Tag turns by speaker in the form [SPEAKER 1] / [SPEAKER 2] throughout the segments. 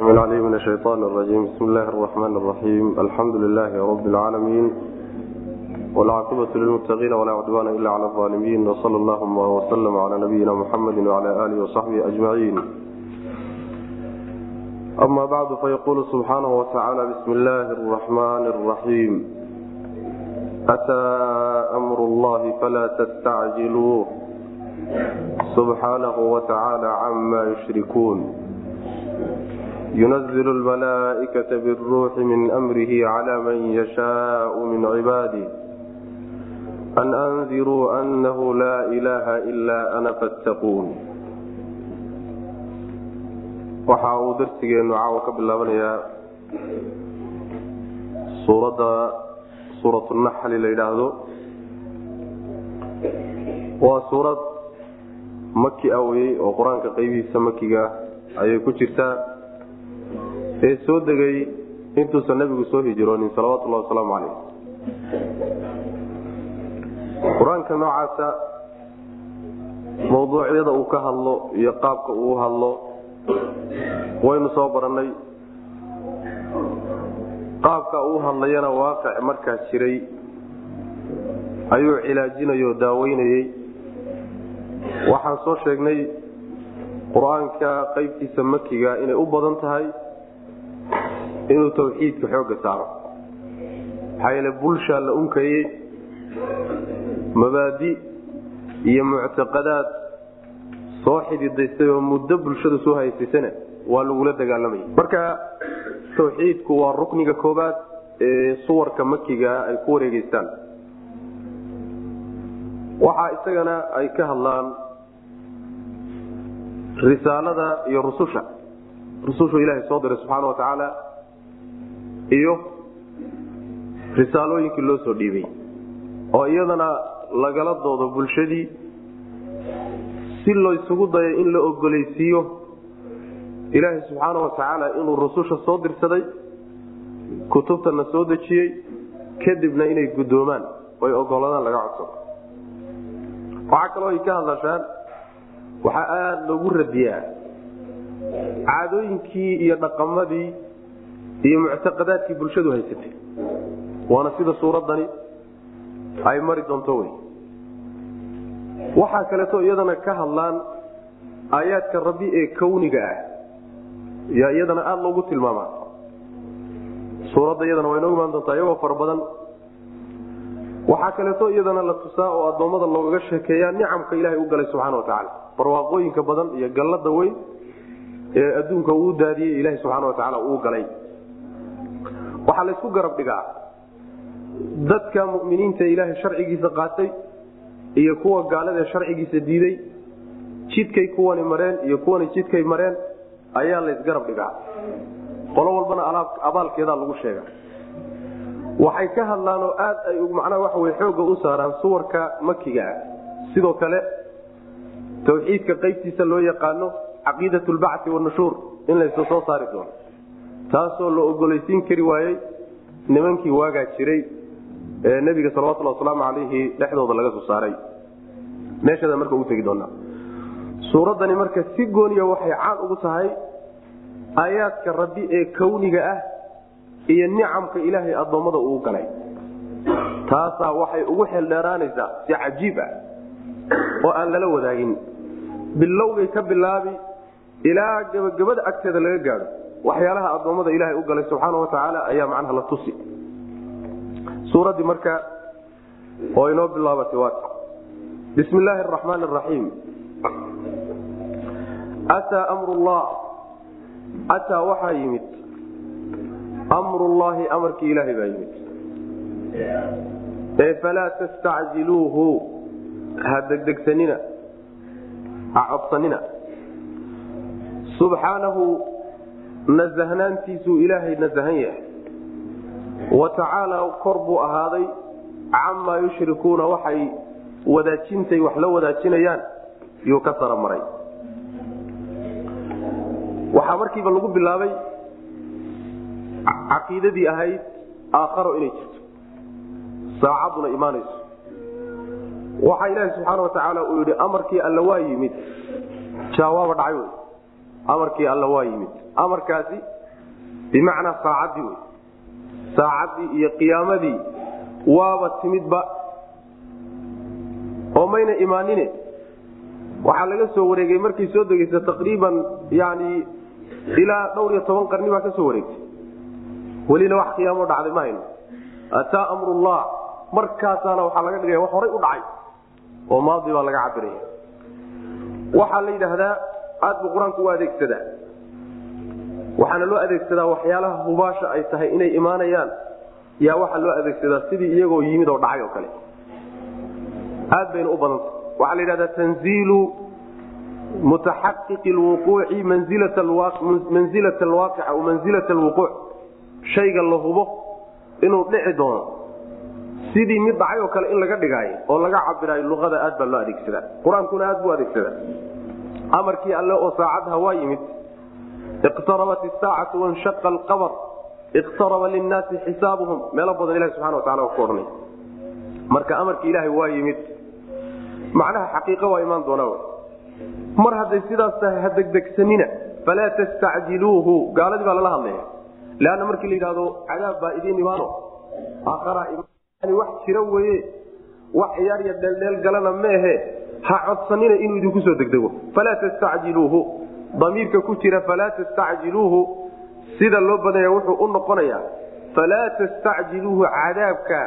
[SPEAKER 1] من عليه من الشيطان الرجيم بسم الله الرحمن الرحيم الحمد لله رب العالمين والعاقبة للمتقين ولا عدوان إلا على الظالمين وصلى اللهم وسلم على نبينا محمد وعلى آله وصحبه أجمعين أما بعد فيقول سبحانه وتعالى بسم الله الرحمن الرحيم أتى أمر الله فلا تستعجلوه سبحانه وتعالى عما يشركون ينزل الملائكة بالروح من أمره على من يشاء من عباده أن أنذروا أنه لا إله إلا أنا فاتقون waxa uu darsigeenu caawa ka bilaabanayaa suuradda suuratunaxli la yidhaahdo waa suurad maki aweyey oo qur-aanka qeybihiisa makiga ayay ku jirtaa ee soo degay intuusan nabigu soo hijroonin salawatullahi wasalaamu caleyh qur'aanka noocaasa mawduucyada uu ka hadlo iyo qaabka uu hadlo waynu soo barannay. Qaabka uu hadlayana waaqic markaa jiray ayuu cilaajinay oo daaweynayey waxaan soo sheegnay qur'aanka qeybtiisa makiga inay u badan tahay inuu tawxiidka xoogga saaro. Maxaa bulshaa la unkayey mabaadi iyo muctaqadaad soo xididaystay oo muddo bulshada soo haysaysana waa lagula dagaalamaya marka tawxiidku waa rukniga koobaad ee suwarka makiga ay ku wareegeystaan. Waxaa isagana ay ka hadlaan risaalada iyo rususha. Rusushu ilaahay soo diray subxaana wa tacaala iyo risaalooyinkii loo soo dhiibay. Oo iyadana lagala doodo bulshadii si laysugu dayo in la ogolaysiiyo ilaahay subxaana wa inuu rususha soo dirsaday kutubtana soo dejiyey kadibna inay guddoomaan oy ogoladaan laga codsado waxaa kaloo ay ka hadlashaan waxaa aada loogu radiyaa caadooyinkii iyo dhaqamadii iyo muctaqadaadkii bulshadu haysatay. Waana sida suuraddani ay mari doonto wey. Waxaa kaleeto iyadana ka hadlaan aayaadka rabbi ee kawniga ah yaa iyadana aada loogu tilmaamaa. Suuradda iyadana waa inoo imaan doontaa iyagoo fara badan. Waxaa kaleeto iyadana la tusaa oo addoommada loogaga sheekeeyaa nicamka ilaahay u galay subxana wa tacaala. Barwaaqooyinka badan iyo gallada weyn ee adduunka uu daadiyey ilaha subxaana wa tacaala uu galay waxaa laysku garab dhigaa. Dadka muminiinta ilaahay sharcigiisa qaatay iyo kuwa gaalada sharcigiisa diiday jidkay kuwani mareen iyo kuwani jidkay mareen ayaa laysgarab dhigaa. Qolo walbana abaalkeedaa lagu sheega waxay ka hadlaan oo aad ay macnaha waxa wey xoogga u saaraan suwarka makiga ah sidoo kale tawxiidka qaybtiisa loo yaqaano caqiidat wanushuur in laysa soo saari doono taasoo la ogolaysiin kari waayey nimankii waagaa jiray ee nebiga salawatulli wasalaamu calayhi dhexdooda laga soo saaray. Meeshada marka ugu tegi doonaa. Suuraddani marka si gooniya waxay caan ugu tahay aayaadka rabbi ee kawniga ah iyo nicamka ilaahay addoommada uu galay. Taasaa waxay ugu xeeldheeraanaysaa si cajiib ah oo aan lala wadaagin. Bilowgay ka bilaabi ilaa gebagabada agteeda laga gaadho waxyaalaha addoommada ilaahay u galay subxaana wa tacaala ayaa macnaha la tusi. Suuraddii marka oo inoo bilaabatay waat bismi illaahi araxmaan araxiim ataa amrullah ataa waxaa yimid. Amrullaahi amarkii ilaahay baa yimid. Ee falaa tastacjiluuhu ha degdegsanina ha codsanina. Subxaanahu nasahnaantiisuu ilaahay nasahan yahay. Wa tacaala kor buu ahaaday camaa yushrikuuna waxay wadaajintay wax la wadaajinayaan yuu ka saramaray waxaa markiiba lagu bilaabay caqiidadii ahayd aakharo inay jirto. Saacaduna imaanayso. Waxaa ilaahi subxaana wa tacaala uu yidhi amarkii alla waa yimid jaawaaba dhacay wey amarkii alla waa yimid. Amarkaasi bimacnaa saacaddii wey saacaddii iyo qiyaamadii waaba timidba oo mayna imaanine. Waxaa laga soo wareegay markay soo degeysa taqriiban yani ilaa dhowr iyo toban qarni baa ka soo wareegtay. Welina wax qiyaamo dhacday ma hayno. Ataa amrullah markaasaana waxaa laga dhigaya wax horay u dhacay oo maadi baa laga cabiraya waxaa la yidhaahdaa aad buu qur'aanku u adeegsadaa. Waxaana loo adeegsadaa waxyaalaha hubaasha ay tahay inay imaanayaan yaa waxaa loo adeegsadaa sidii iyagoo yimid oo dhacay oo kale. Aad bayna u badanta waxaa la yidhahdaa tanziilu mutaxaqiqi lwuquuci manzilata alwaaqica aw manzilata alwuquuc. Shayga la hubo inuu dhici doono sidii mid dhacay oo kale in laga dhigaayo oo laga cabiraayo luqada aad baa loo adeegsadaa. Qur'aankuna aad buu adeegsadaa amarkii alle oo saacadha waa yimid iqtarabat isaacatu wanshaqa alqamar iqtaraba linnaasi xisaabuhum. Meelo badan ilahi subxana wa tacala ku odhanay marka amarkii ilaahay waa yimid macnaha xaqiiqa waa imaan doonaa mar hadday sidaas tahay ha degdegsanina falaa tastacjiluuhu. Gaaladii baa lala hadlaya. Leanna markii la yidhahdo cadaab baa idiin imaano. Aakharaa wax jira weye wax ciyaar iyo dheeldheel galana meehe ha codsanina inuu idinku soo degdego. Falaa tastacjiluuhu. Damiirka ku jira falaa tastacjiluuhu. Sida loo badanya wuxuu u noqonayaa falaa tastacjiluuhu cadaabka.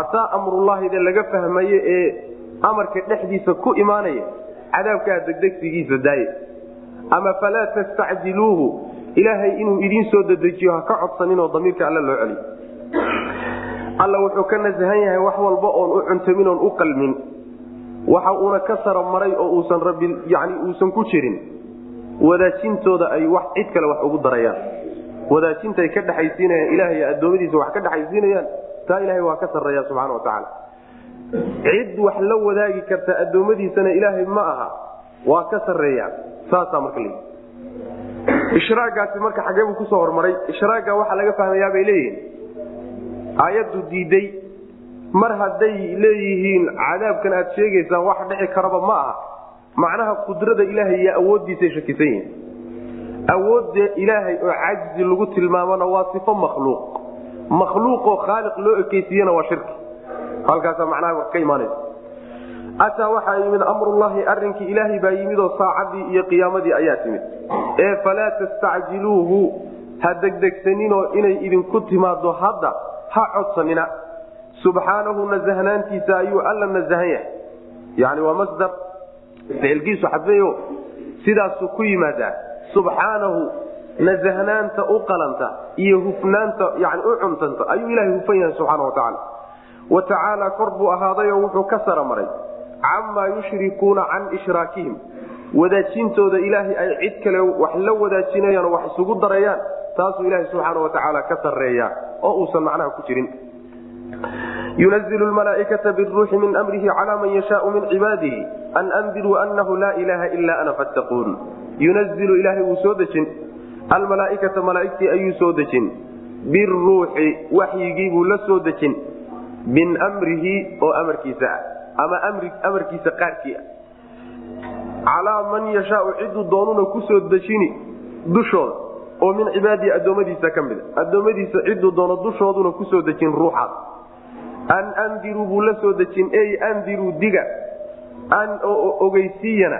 [SPEAKER 1] Ataa amrullahide laga fahmaye ee amarka dhexdiisa ku imaanaya cadaabkaa degdegsigiisa daaye. Ama falaa tastacjiluuhu. Ilaahay inuu idiin soo dedejiyo ha ka codsaninoo damiirka alle loo celiyo alla wuxuu ka nasahan yahay wax walba oon u cuntamin oon u qalmin. Waxa uuna ka sara maray oo uusan rabbi yani uusan ku jirin. Wadaajintooda ay wax cid kale wax ugu darayaan. Wadaajintaay ka dhexaysiinayaan ilahay addoommadiisa wax ka dhexaysiinayaan taa ilahay waa ka sarreeya subxana wa tacaala. Cid wax la wadaagi karta addoommadiisana ilaahay ma aha waa ka sarreeya saasaa marka l ishraagaasi marka xagee buu ku soo hormaray. Ishraaga waxaa laga fahmayaa bay leeyihiin aayaddu diiday. Mar hadday leeyihiin cadaabkan aad sheegaysaan wax dhici karaba ma aha. Macnaha qudrada ilaahay iyo awooddiisay shakisan yihiin. Awoodda ilaahay oo cajzi lagu tilmaamona waa sifo makhluuq. Makhluuqoo khaaliq loo ekeysiiyena waa shirki. Halkaasaa macnaha ka imaanaysa. Ataa waxaa yimid amrullahi arrinkii ilaahay baa yimid oo saacadii iyo qiyaamadii ayaa timid. Ee falaa tastacjiluuhu ha degdegsaninoo inay idinku timaado hadda ha codsanina. Subxaanahu nasahnaantiisa ayuu alla nasahan yahay. Yani waa masdar. Ficilkiisu xadfeyo sidaasuu ku yimaadaa. Subxaanahu nasahnaanta u qalanta iyo hufnaanta yani u cuntanta ayuu ilahay hufan yahay subxaana wa tacaala wa tacaala kor buu ahaadayoo wuxuu ka sara maray camaa yushrikuuna can ishraakihim wadaajintooda ilaahay ay cid kale wax la wadaajinayaan oo wax isugu darayaan taasuu ilaahay subxaana wa tacaala ka sarreeya oo uusan macnaha ku jirin. yunazilu malaaikata biruuxi min mrihi cala man yashaau min cibaadihi an andiruu anahu laa ilaaha ila ana fattaquun. yunazilu ilaahay wuu soo dejin. almalaaikata malaaigtii ayuu soo dejin. biruuxi waxyigii buu la soo dejin. min mrihi oo amarkiisa ah. ama amarkiisa qaarkii ah. calaa man yashaau ciduu doonuna ku soo dejini dushooda oo min cibaadihi addoommadiisa ka mida addoommadiisa ciduu doono dushooduna ku soo dejin ruuxaas an andiruu buu la soo dejin ey andiruu diga. An ogeysiiyana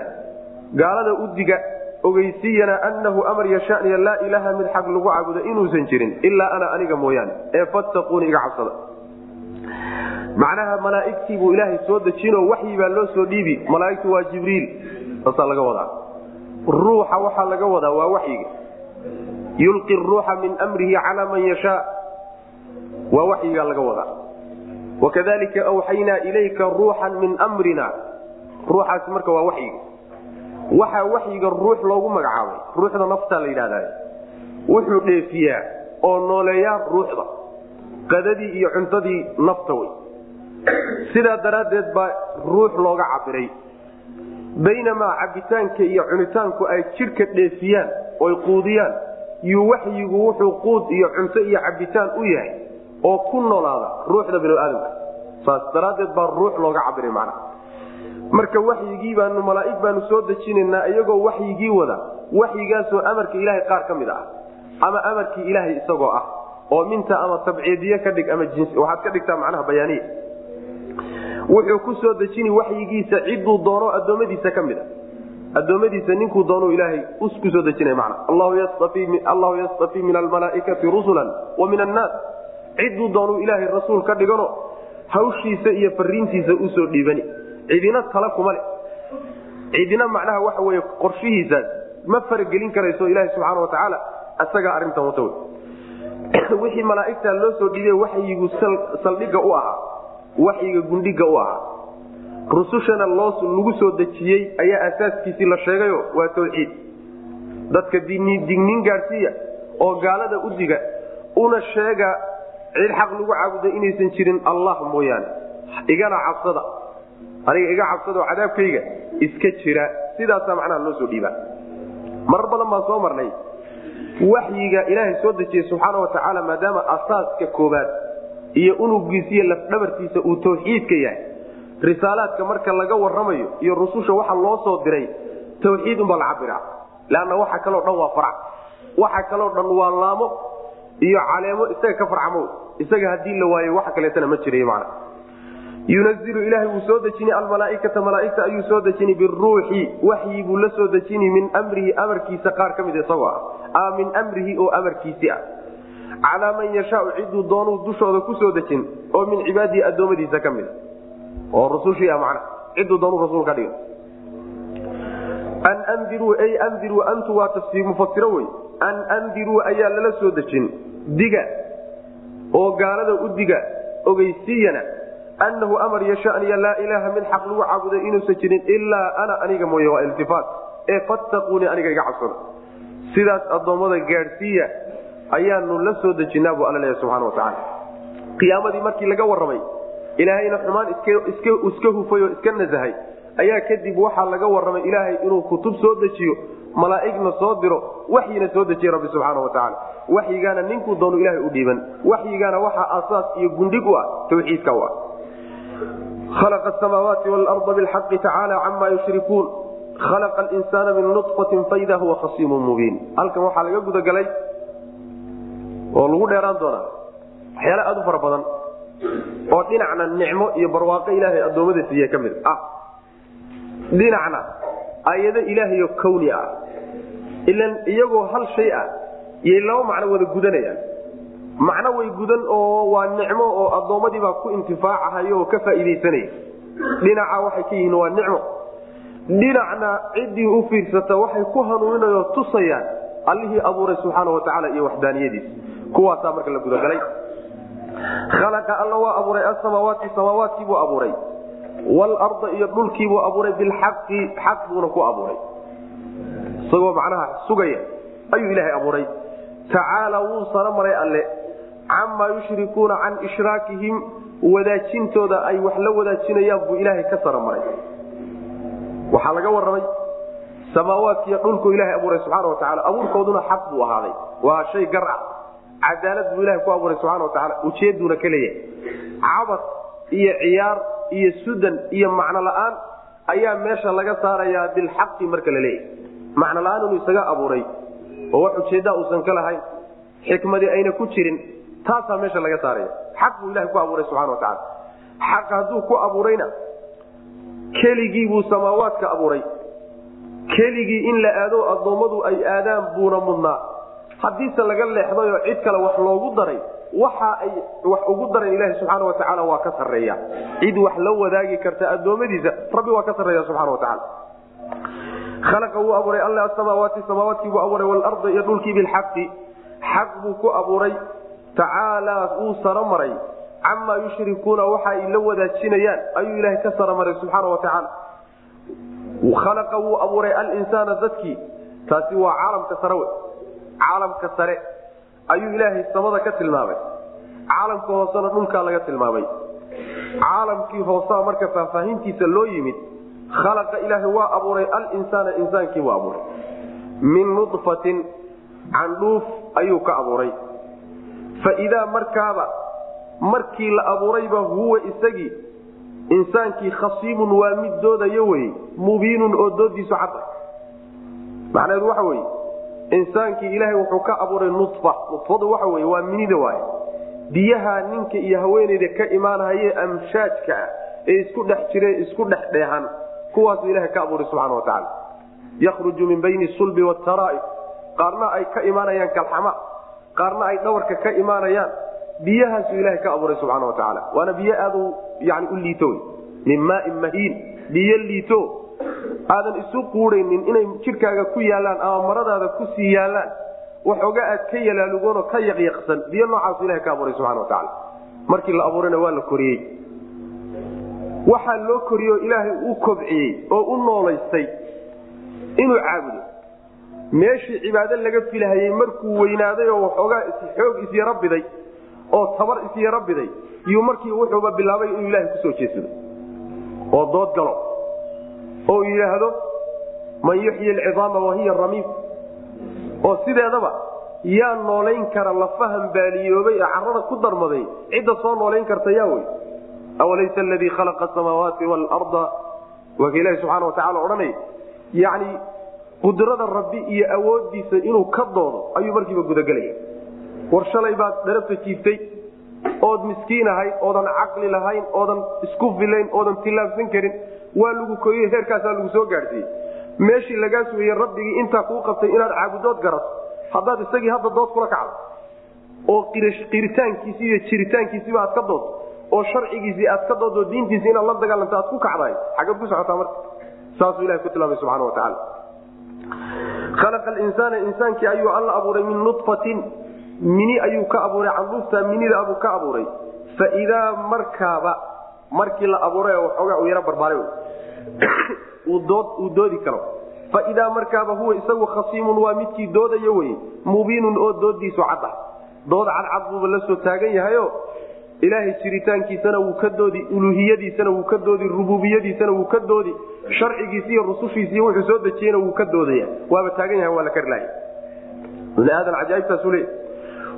[SPEAKER 1] gaalada u diga ogeysiiyana annahu amar yashaniya laa ilaaha mid xaq lagu caabudo inuusan jirin ilaa ana aniga mooyaane. Ee fattaquuni iga cabsada. Macnaha malaaigtii buu ilaahay soo dejinoo waxyi baa loo soo dhiibi. Malaaigtu waa jibriil. Saasaa laga wadaa. Ruuxa waxaa laga wadaa waa waxyiga yulqi ruuxa min mrihi calaa man yashaa waa waxyigaa laga wadaa. Wakadalika awxaynaa ilayka ruuxan min mrina ruuxaasi marka waa waxyiga waxaa waxyiga ruux loogu magacaabay ruuxda naftaa la yidhahda wuxuu dheefiyaa oo nooleeyaa ruuxda qadadii iyo cuntadii nafta wey. Sidaa daraaddeed baa ruux looga cabiray baynamaa cabitaanka iyo cunitaanku ay jidhka dheefiyaan oy quudiyaan yuu waxyigu wuxuu quud iyo cunto iyo cabitaan u yahay oo ku noolaada ruuxda binu aadamka saas daraaddeed baa ruux looga cabiray macnaha marka waxyigii baanu malaaig baanu soo dejinaynaa iyagoo waxyigii wada waxyigaasoo amarka ilaahay qaar ka mid ah ama amarkii ilaahay isagoo ah oo minta ama tabciidiye ka dhig ama waxaad ka dhigtaa macnaha bayaaniya. Wuxuu ku soo dejini waxyigiisa ciduu doono addoommadiisa ka mid a addoommadiisa ninkuu doonu ilaahay ku soo dejinaya mana allahu yastafii min almalaaikati rusulan wa min annaas. Ciduu doonuu ilaahay rasuul ka dhigano hawshiisa iyo fariintiisa u soo dhiibani. Cidina tala kuma le cidina macnaha waxa wey qorshihiisaas ma faragelin karayso ilaaha subxaana watacaala isagaa arintan wata wixii malaaigta loo soo dhiibay waxyigu saldhiga u ahaa waxyiga gundhiga u ahaa rusushana lagu soo dejiyey ayaa asaaskiisii la sheegayo waa tawxiid. Dadka digniin gaadhsiiya oo gaalada u diga una sheega cid xaq lagu caabuda inaysan jirin allah mooyaane. Igana cabsada. Aniga iga cabsada cadaabkayga iska jira. Sidaasaa macnaha loo soo dhiibaa. Marar badan baan soo marnay. Waxyiga ilaahay soo dejiyey subxaana wa maadaama asaaska koobaad iyo unugiisa iyo lafdhabartiisa uu tawxiidka yahay risaalaadka marka laga waramayo iyo rususha waxa loo soo diray tawxiid unbaa la cabira leanna waxa kaloo dhan waa farac. Waxa kaloo dhan waa laamo iyo caleemo isaga ka farcamo isaga haddii la waayo waxa kaleetana ma jiray mana yunazilu ilaahay wuu soo dejini almalaaikata malaaigta ayuu soo dejini biruuxi waxyi buu la soo dejini min mrihi amarkiisa qaar ka mid isagoo ah. Min mrihi oo amarkiisi ah. Calaa man yashaau ciduu doonuu dushooda ku soo dejin oo min cibaadihi addoommadiisa ka mida oo rusushii ah macna ciduu doonuu rasuul ka dhiga an ndiruu ay ndiruu antu waa mufasiro wey an andiruu ayaa lala soo dejin diga oo gaalada u diga ogeysiiyana anahu amar yashaniya laa ilaaha mid xaq lagu caabuday inuusan jirin ilaa ana aniga mooye waa iltifaat ee fattaquunii aniga iga cabsada sidaas addoommada gaadhsiiya ayaanu la soo dejinaa buu alla leeyahy subxana watacaala qiyaamadii markii laga warramay ilaahayna xumaan iska hufay oo iska nasahay. Ayaa kadib waxaa laga warramay ilaahay inuu kutub soo dejiyo malaa'igna soo diro waxyina soo dejiye rabbi subxaana watacaala waxyigaana ninkuu doonu ilahay u dhiiban. Waxyigaana waxaa asaas iyo gundhig u ah tawxiidka u ah. Khalaqa asamaawaati waalarda bilxaqi tacaala camaa yushrikuun. Khalaqa alinsaana min nutfatin faida huwa khasiimun mubiin. Halkan waxaa laga gudagalay oo lagu dheeraan doonaa waxyaala aada u fara badan oo dhinacna nicmo iyo barwaaqo ilaahay addoommada siiye ka mid ah. Dhinacna ayado ilaahayo kawni ah. Ilan iyagoo hal shay ah yay laba macno wada gudanayaan. Macno way gudan oo waa nicmo oo addoommadiibaa ku intifaacahayo oo ka faa'iidaysanaya dhinaca waxay ka yihiin waa nicmo. Dhinacna ciddii u fiirsata waxay ku hanuuninayoo tusayaan allihii abuuray subxaana wa tacaala iyo waxdaaniyadiis kuwaasaa marka la gudagalay khalaqa alla waa abuuray asamaawaati samaawaadkiibuu abuuray waalarda iyo dhulkiibuu abuuray bilxaqi xaq buuna ku abuuray isagoo macnaha sugaya ayuu ilaahay abuuray tacaala wuu saro maray alle camaa yushrikuuna can ishraakihim wadaajintooda ay wax la wadaajinayaan buu ilaahay ka saro maray waxaa laga warramay samaawaadkiiyo dhulku ilahay abuuray subxaana watacaala abuurkooduna xaq buu ahaaday waa shay gar ah cadaalad buu ilahay ku abuuray subxana watacaala ujeeduuna ka leeyahay. Cabad iyo ciyaar iyo sudan iyo macno la'aan ayaa meesha laga saarayaa bilxaqi marka la leeyahay. Macno la'aan inuu isaga abuuray oo wax ujeeddaa uusan ka lahayn xikmadii ayna ku jirin taasaa meesha laga saaraya. Xaq buu ilahay ku abuuray subxana watacaala xaq hadduu ku abuurayna keligii buu samaawaadka abuuray. Keligii in la aado addoommadu ay aadaan buuna mudnaa haddiise laga leexdayoo cid kale wax loogu daray waxa ay wax ugu dareen ilahi subxaana watacaala waa ka sarreeya. Cid wax la wadaagi karta addoommadiisa rabbi waa ka sarreeya subxana watacaala khalaqa wuu abuuray alle asamaawaati samaawaadkii buu abuuray waalarda iyo dhulkii bilxaqi. Xaq buu ku abuuray. Tacaalaa wuu saro maray. Camaa yushrikuuna waxa ay la wadaajinayaan ayuu ilaahay ka saro maray subxaana watacaala khalaqa wuu abuuray alinsaana dadkii. Taasi waa caalamka sare we caalamka sare ayuu ilaahay samada ka tilmaamay. Caalamka hoosena dhulkaa laga tilmaamay. Caalamkii hoosaa marka faahfaahintiisa loo yimid khalaqa ilaahay waa abuuray alinsaana insaankii buu abuuray. Min nudfatin candhuuf ayuu ka abuuray. Fa idaa markaaba markii la abuurayba huwa isagii insaankii khasiimun waa mid doodayo wey mubiinun oo doodiisu cadda macnaheedu waxa weye insaankii ilaahay wuxuu ka abuuray nudfa. Nudfadu waxa wey waa minida waay biyaha ninka iyo haweeneyda ka imaanhaye amshaajka ah ee isku dhex jire isku dhex dheehan. Kuwaasuu ilahay ka abuuray subxana wa tacaala. Yakhruju min bayni sulbi wataraa'i qaarna ay ka imaanayaan kalxama. Qaarna ay dhawarka ka imaanayaan. Biyahaasuu ilahay ka abuuray subxana wa tacaala. Waana biyo aad yani u liito min maain mahiin. Biyo liito aadan isu quudhaynin inay jidhkaaga ku yaalaan ama maradaada ku sii yaalaan waxooga aad ka yalaalugoonoo ka yaqyaqsan. Biyo noocaasu ilaha ka abuuray subxana wa tacaala. Markii la abuurayna waa la koriyey. Waxaa loo koriyey ilaahay u kobciyey oo u noolaystay inuu caabudo. Meeshii cibaado laga filahayey markuu weynaaday oo waxoogaa xoog isyaro biday oo tabar isyaro biday iyuu markii wuxuuba bilaabay inuu ilaahay ku soo jeedsado oo dood galo oo yidhaahdo man yuxyi alcidaama wahiya ramiim oo sideedaba yaa noolayn kara lafahan baaliyoobay ee carada ku darmaday cidda soo noolayn karta yaa wey awalaysa aladii khalaqa asamaawaati waalarda waa ka ilahi subxana watacala odhanay yani qudrada rabbi iyo awoodiisa inuu ka doodo ayuu markiiba gudagelaya. War baad dharabta jiibtay ood miskiin ahayd oodan caqli lahayn oodan isku filayn oodan tillaabsan karin waa lagu koriyey heerkaasaa lagu soo gaadhsiiyey. Meeshii lagaa sugayey rabbigii intaa kuu qabtay inaad caabudood garato haddaad isagii hadda dood kula kacdo oo qiritaankiisi iyo jiritaankiisiba aad ka doodto oo sharcigiisii aad ka dooddo diintiisi inaad la dagaalanto aad ku kacdahay xaggeed ku socotaa marka. Saasuu ilahay ku tilmaamay subxana wa tacaala khalaqa alinsaana insaankii ayuu alla abuuray min nudfatin mini ayuu ka abuuray canduufta minida abuu ka abuuray. Faidaa markaaba markii la abuuray waxoogaa uu yaro barbaaray uu doodi karo. Faidaa markaaba huwa isagu khasiimun waa midkii doodayo weye mubiinun oo doodiisu cad ah. Dood cadcad buuba la soo taagan yahayo ilaahay jiritaankiisana wuu ka doodi uluhiyadiisana wuu ka doodi rububiyadiisana wuu ka doodi sharcigiisi iyo rusushiisiiy wuxuu soo dejiyena wuu ka doodaya. Waaba taagan yaha waa la cajaaibtaasu leey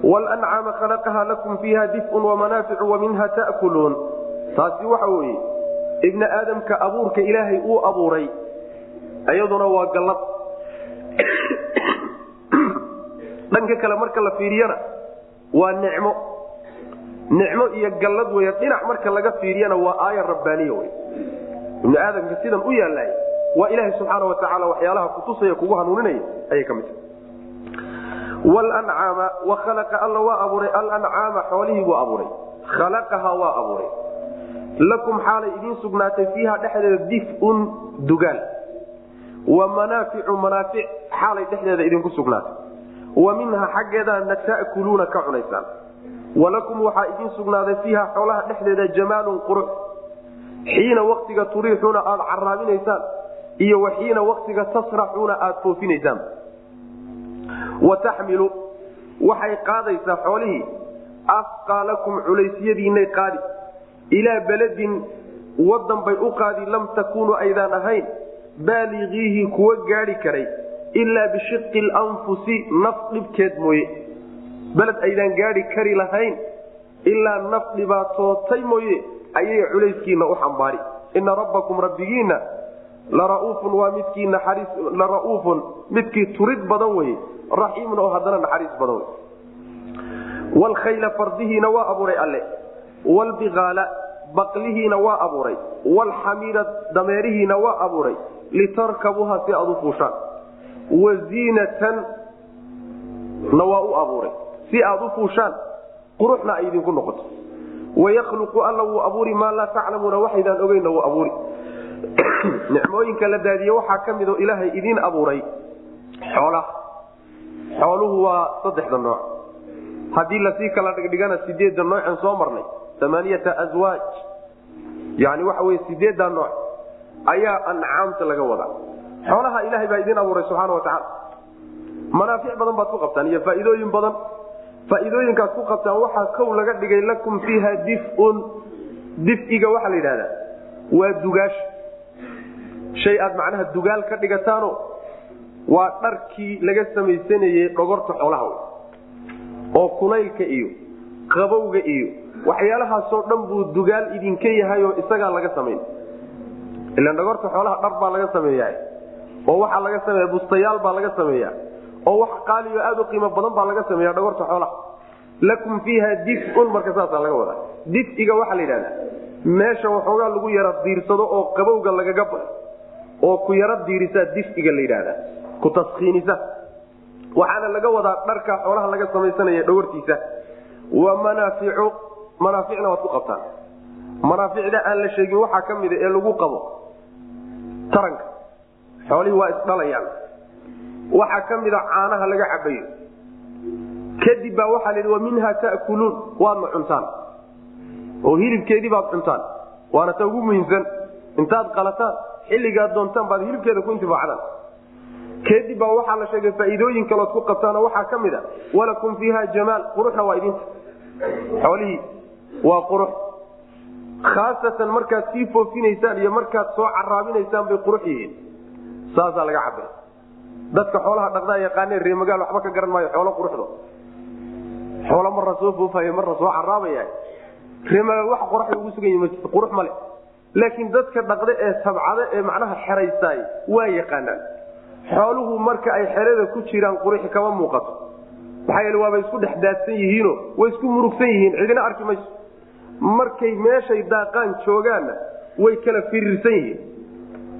[SPEAKER 1] wlancaama khalaqaha lakum fiiha difun wamanaaficu waminha ta'kuluun. Taasi waxa weeye ibni aadamka abuurka ilaahay uu abuuray iyaduna waa gallad dhanka kale marka la fiiriyana waa nicmo. Nicmo iyo gallad wey dhinac marka laga fiiriyana waa aaya rabbaaniya wey ibni aadamka sidan u yaallay waa ilaahay subxaana wa tacaala waxyaalaha kutusaya kugu hanuuninaya ayay ka mid tahay. Wlancaama wakhalaqa alla waa abuuray alancaama xoolihii buu abuuray. Khalaqaha waa abuuray lakum xaalay idiin sugnaatay fiiha dhexdeeda difun dugaal wa manaaficu manaafic xaalay dhexdeeda idinku sugnaatay. Wa minha xaggeedana ta'kuluuna ka cunaysaan. Walakum waxaa idiin sugnaaday fiiha xoolaha dhexdeeda jamaalun qurux. Xiina waktiga turiixuuna aada caraabinaysaan iyo wa xiina waktiga tasraxuuna aada foofinaysaan. Wa taxmilu waxay qaadaysaa xoolihii afqaalakum culaysyadiinay qaadi ilaa beledin wadan bay u qaadi lam takuunuu aydaan ahayn baaligiihi kuwa gaadhi karay ilaa bishiqi lanfusi naf dhibkeed mooye beled aydaan gaadhi kari lahayn ilaa naf dhibaatootay mooye ayay culayskiina u xambaari ina rabbakum rabbigiinna larauufun waa midkii naxariis lara'uufun midkii turid badan weye raxiimun oo haddana naxariis badan wey wlkhayla fardihiina waa abuuray alle wlbiaala baqlihiina waa abuuray wlxamiira dameerihiina waa abuuray litarkabuuha si aad u fuushaan. Waziinatan na waa u abuuray si aad u fuushaan quruxna ay idinku noqoto. Wayakluqu alla wuu abuuri maa laa taclamuuna waxaydaan ogeynna wuu abuuri. Nicmooyinka la daadiye waxaa ka mid oo ilaahay idiin abuuray xoolaha. Xooluhu waa saddexda nooc. Haddii la sii kala dhigdhigana sideedda noocen soo marnay amaaniyata aswaaj yani waxa wey sideedda nooc ayaa ancaamta laga wadaa. Xoolaha ilaahay baa idiin abuuray subxaana wa tacaala manaafic badan baad ku qabtaan iyo faa'iidooyin badan. Faa'iidooyinkaad ku qabtaan waxaa kow laga dhigay lakum fiiha difun. Difiga waxaa la yidhahdaa waa dugaasha shay aad macnaha dugaal ka dhigataano waa dharkii laga samaysanayey dhogorta xoolaha oo kulaylka iyo qabowga iyo waxyaalahaasoo dhan buu dugaal idinka yahay oo isagaa laga samayn ilan dhagorta xoolaha dhar baa laga sameeya oo waxaa laga sameeya bustayaal baa laga sameeya oo wax qaaliyo aad u qiimo badan baa laga sameeya dhagorta xoolaha. Lakum fiiha difun marka saasaa laga wadaa. Difiga waxaa la yidhahdaa meesha waxoogaa lagu yara diirsado oo qabowga lagaga baxo oo ku yaro diirisaa difiga la yidhahdaa. Ku taskiinisa waxaana laga wadaa dharka xoolaha laga samaysanaya dhawartiisa wa manaaficu manaaficna waad ku qabtaan. Manaaficda aan la sheegin waxaa ka mida ee lagu qabo taranka. Xoolihii waa isdhalayaan. Waxaa ka mida caanaha laga cabayo kadib baa waxaa la yidhi wa minha ta'kuluun. Waadna cuntaan. Oo hilibkeedii baad cuntaan. Waana ta ugu muhiimsan. Intaad qalataan xilligaad doontaan baad hilibkeeda ku intifaacdaan. Kadib baa waxaa la sheegay faa'iidooyin kalood ku qabtaanoo waxaa ka mid a walakum fiiha jamaal. Quruxna waa idinta xoolihii waa qurux. Khaasatan markaad sii foofinaysaan iyo markaad soo caraabinaysaan bay qurux yihiin. Saasaa laga cabay dadka xoolaha dhaqdaa yaqaaneen reemagaal waxba ka garan maayo xoolo quruxdo. Xoolo marna soo foofayo marna soo caraabaya reemagaal wax qoraxda ugu sugan yihi majirto qurux male laakiin dadka dhaqda ee tabcada ee macnaha xeraysaay waa yaqaanaan. Xooluhu marka ay xerada ku jiraan quruxi kama muuqato. Maxaa yeele waabay isku dhex daadsan yihiino way isku murugsan yihiin. Cidina arki mayso markay meeshay daaqaan joogaanna way kala firiirsan yihiin.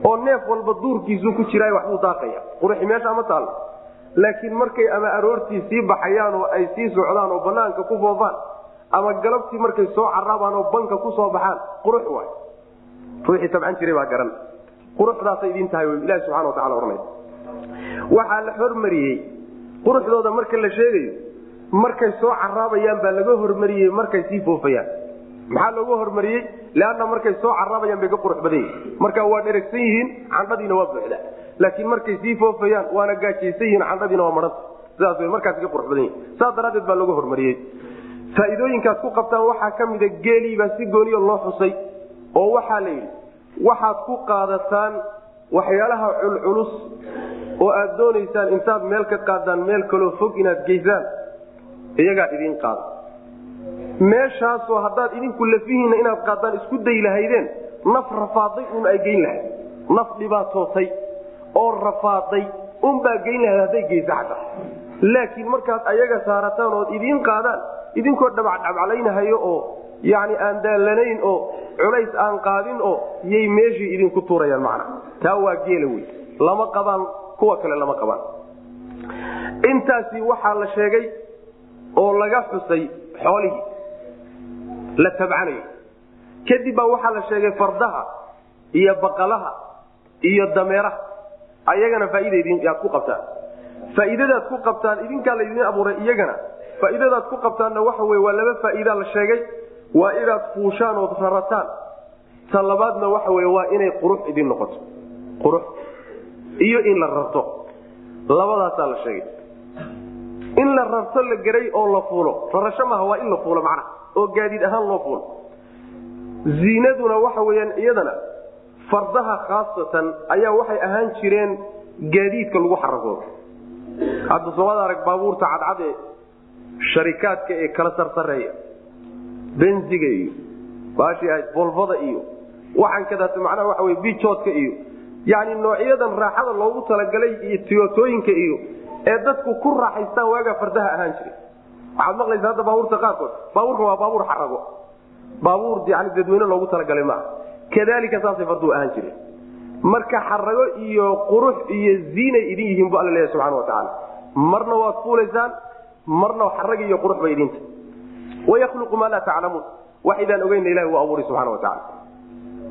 [SPEAKER 1] oo neef walba duurkiisuu ku jiraay waxbuu daaqaya. Quruxi meesha ma taallo laakiin markay ama aroortii sii baxayaan oo ay sii socdaan oo banaanka ku foofaan ama galabtii markay soo caraabaan oo banka ku soo baxaan qurux waay. Ruuxii tabcan jiray baa garan. Quruxdaasay idin tahay ilahi subxana wa ohanay waxaa la hormariyey. Quruxdooda marka la sheegayo markay soo caraabayaan baa laga hormariyey markay sii foofayaan maxaa looga hormariyey? Leanna markay soo caraabayaan bay ka qurux badan yihiin marka waa dheregsan yihiin candhadiina waa buuxda. Laakiin markay sii foofayaan waana gaajaysan yihiin candhadiina waa maranta. Sidaas w markaas ka qurux badan yihiin saas daraaddeed baa looga hormariyey. Faa'iidooyinkaad ku qabtaan waxaa ka mida geeliibaa si gooniyo loo xusay oo waxaa la yidhi waxaad ku qaadataan waxyaalaha culculus oo aad doonaysaan intaad meel ka qaadaan meel kaloo fog inaad geysaan iyagaa idiin qaada meeshaasoo haddaad idinku lafihiinna inaad qaadaan isku day lahaydeen naf rafaaday un ay geyn lahayd. Naf dhibaatootay oo rafaaday unbaa geyn lahayd hadday geysa laakiin markaad ayaga saarataan ood idiin qaadaan idinkoo dhabacdhabcalaynahayo oo yani aan daallanayn oo culays aan qaadin oo yay meeshii idinku tuurayaan macna. Taa waa geela wey lama qabaan kuwa kale lama qabaan. Intaasi waxaa la sheegay oo laga xusay xoolihii la tabcanayo. Kadib baa waxaa la sheegay fardaha iyo baqalaha iyo dameeraha. Ayagana faa'iidaaad ku qabtaan. Faa'iidadaad ku qabtaan idinkaa laydin abuuray iyagana faa'iidadaad ku qabtaanna waxa wey waa laba faa'iidaa la sheegay. Waa inaad fuushaan ood rarataan ta labaadna waxa wey waa inay qurux idin noqoto. Qurux iyo in la rarto. Labadaasaa la sheegay. In la rarto la geray oo la fuulo. Rarasho maaha waa in la fuulo macnaha oo gaadiid ahaan loo fuulo. Ziinaduna waxa weyaan iyadana fardaha khaasatan ayaa waxay ahaan jireen gaadiidka lagu xaragoodo. Hadda soomada arag baabuurta cadcad ee sharikaadka ee kala sarsareeya benziga iyo baashii ahayd bolvada iyo waxaan kadaas macnaha waxa wey bijoodka iyo yani noocyadan raaxada loogu talagalay iyo tiyotooyinka iyo ee dadku ku raaxaystaan waagaa fardaha ahaan jiray waxaad maqlaysa hadda baabuurta qaarkood. Baabuurka waa baabuur xarago baabuur yani dadweyne loogu talagalay maaha. Kadalika saasay farduhu ahaan jireen. Marka xarago iyo qurux iyo ziinay idin yihiin bu alla leeyahy subxana wa tacaala. Marna waad fuulaysaan marna xarag iyo qurux bay idinta wayakluqu maa laa taclamuun wax idaan ogeyna ilahi wuu abuuray subxana wa tacala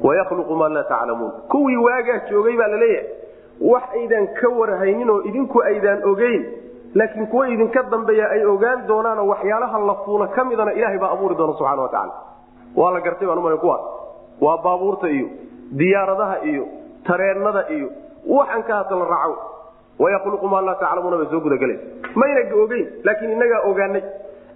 [SPEAKER 1] wayakluqu maa laa taclamuun kuwii waagaa joogay baa la leeyahay wax aydan ka warhaynin oo idinku aydaan ogeyn laakiin kuwa idinka dambeeya ay ogaan doonaanoo waxyaalaha la fuula ka midana ilahay baa abuuri doona subxana wa tacala waa la gartay baan umala kuwaas waa baabuurta iyo diyaaradaha iyo tareennada iyo waxan la raaco. Wayakluqu maa laa taclamuuna bay soo gudagelaysa. Mayna ogeyn laakiin inagaa ogaanay.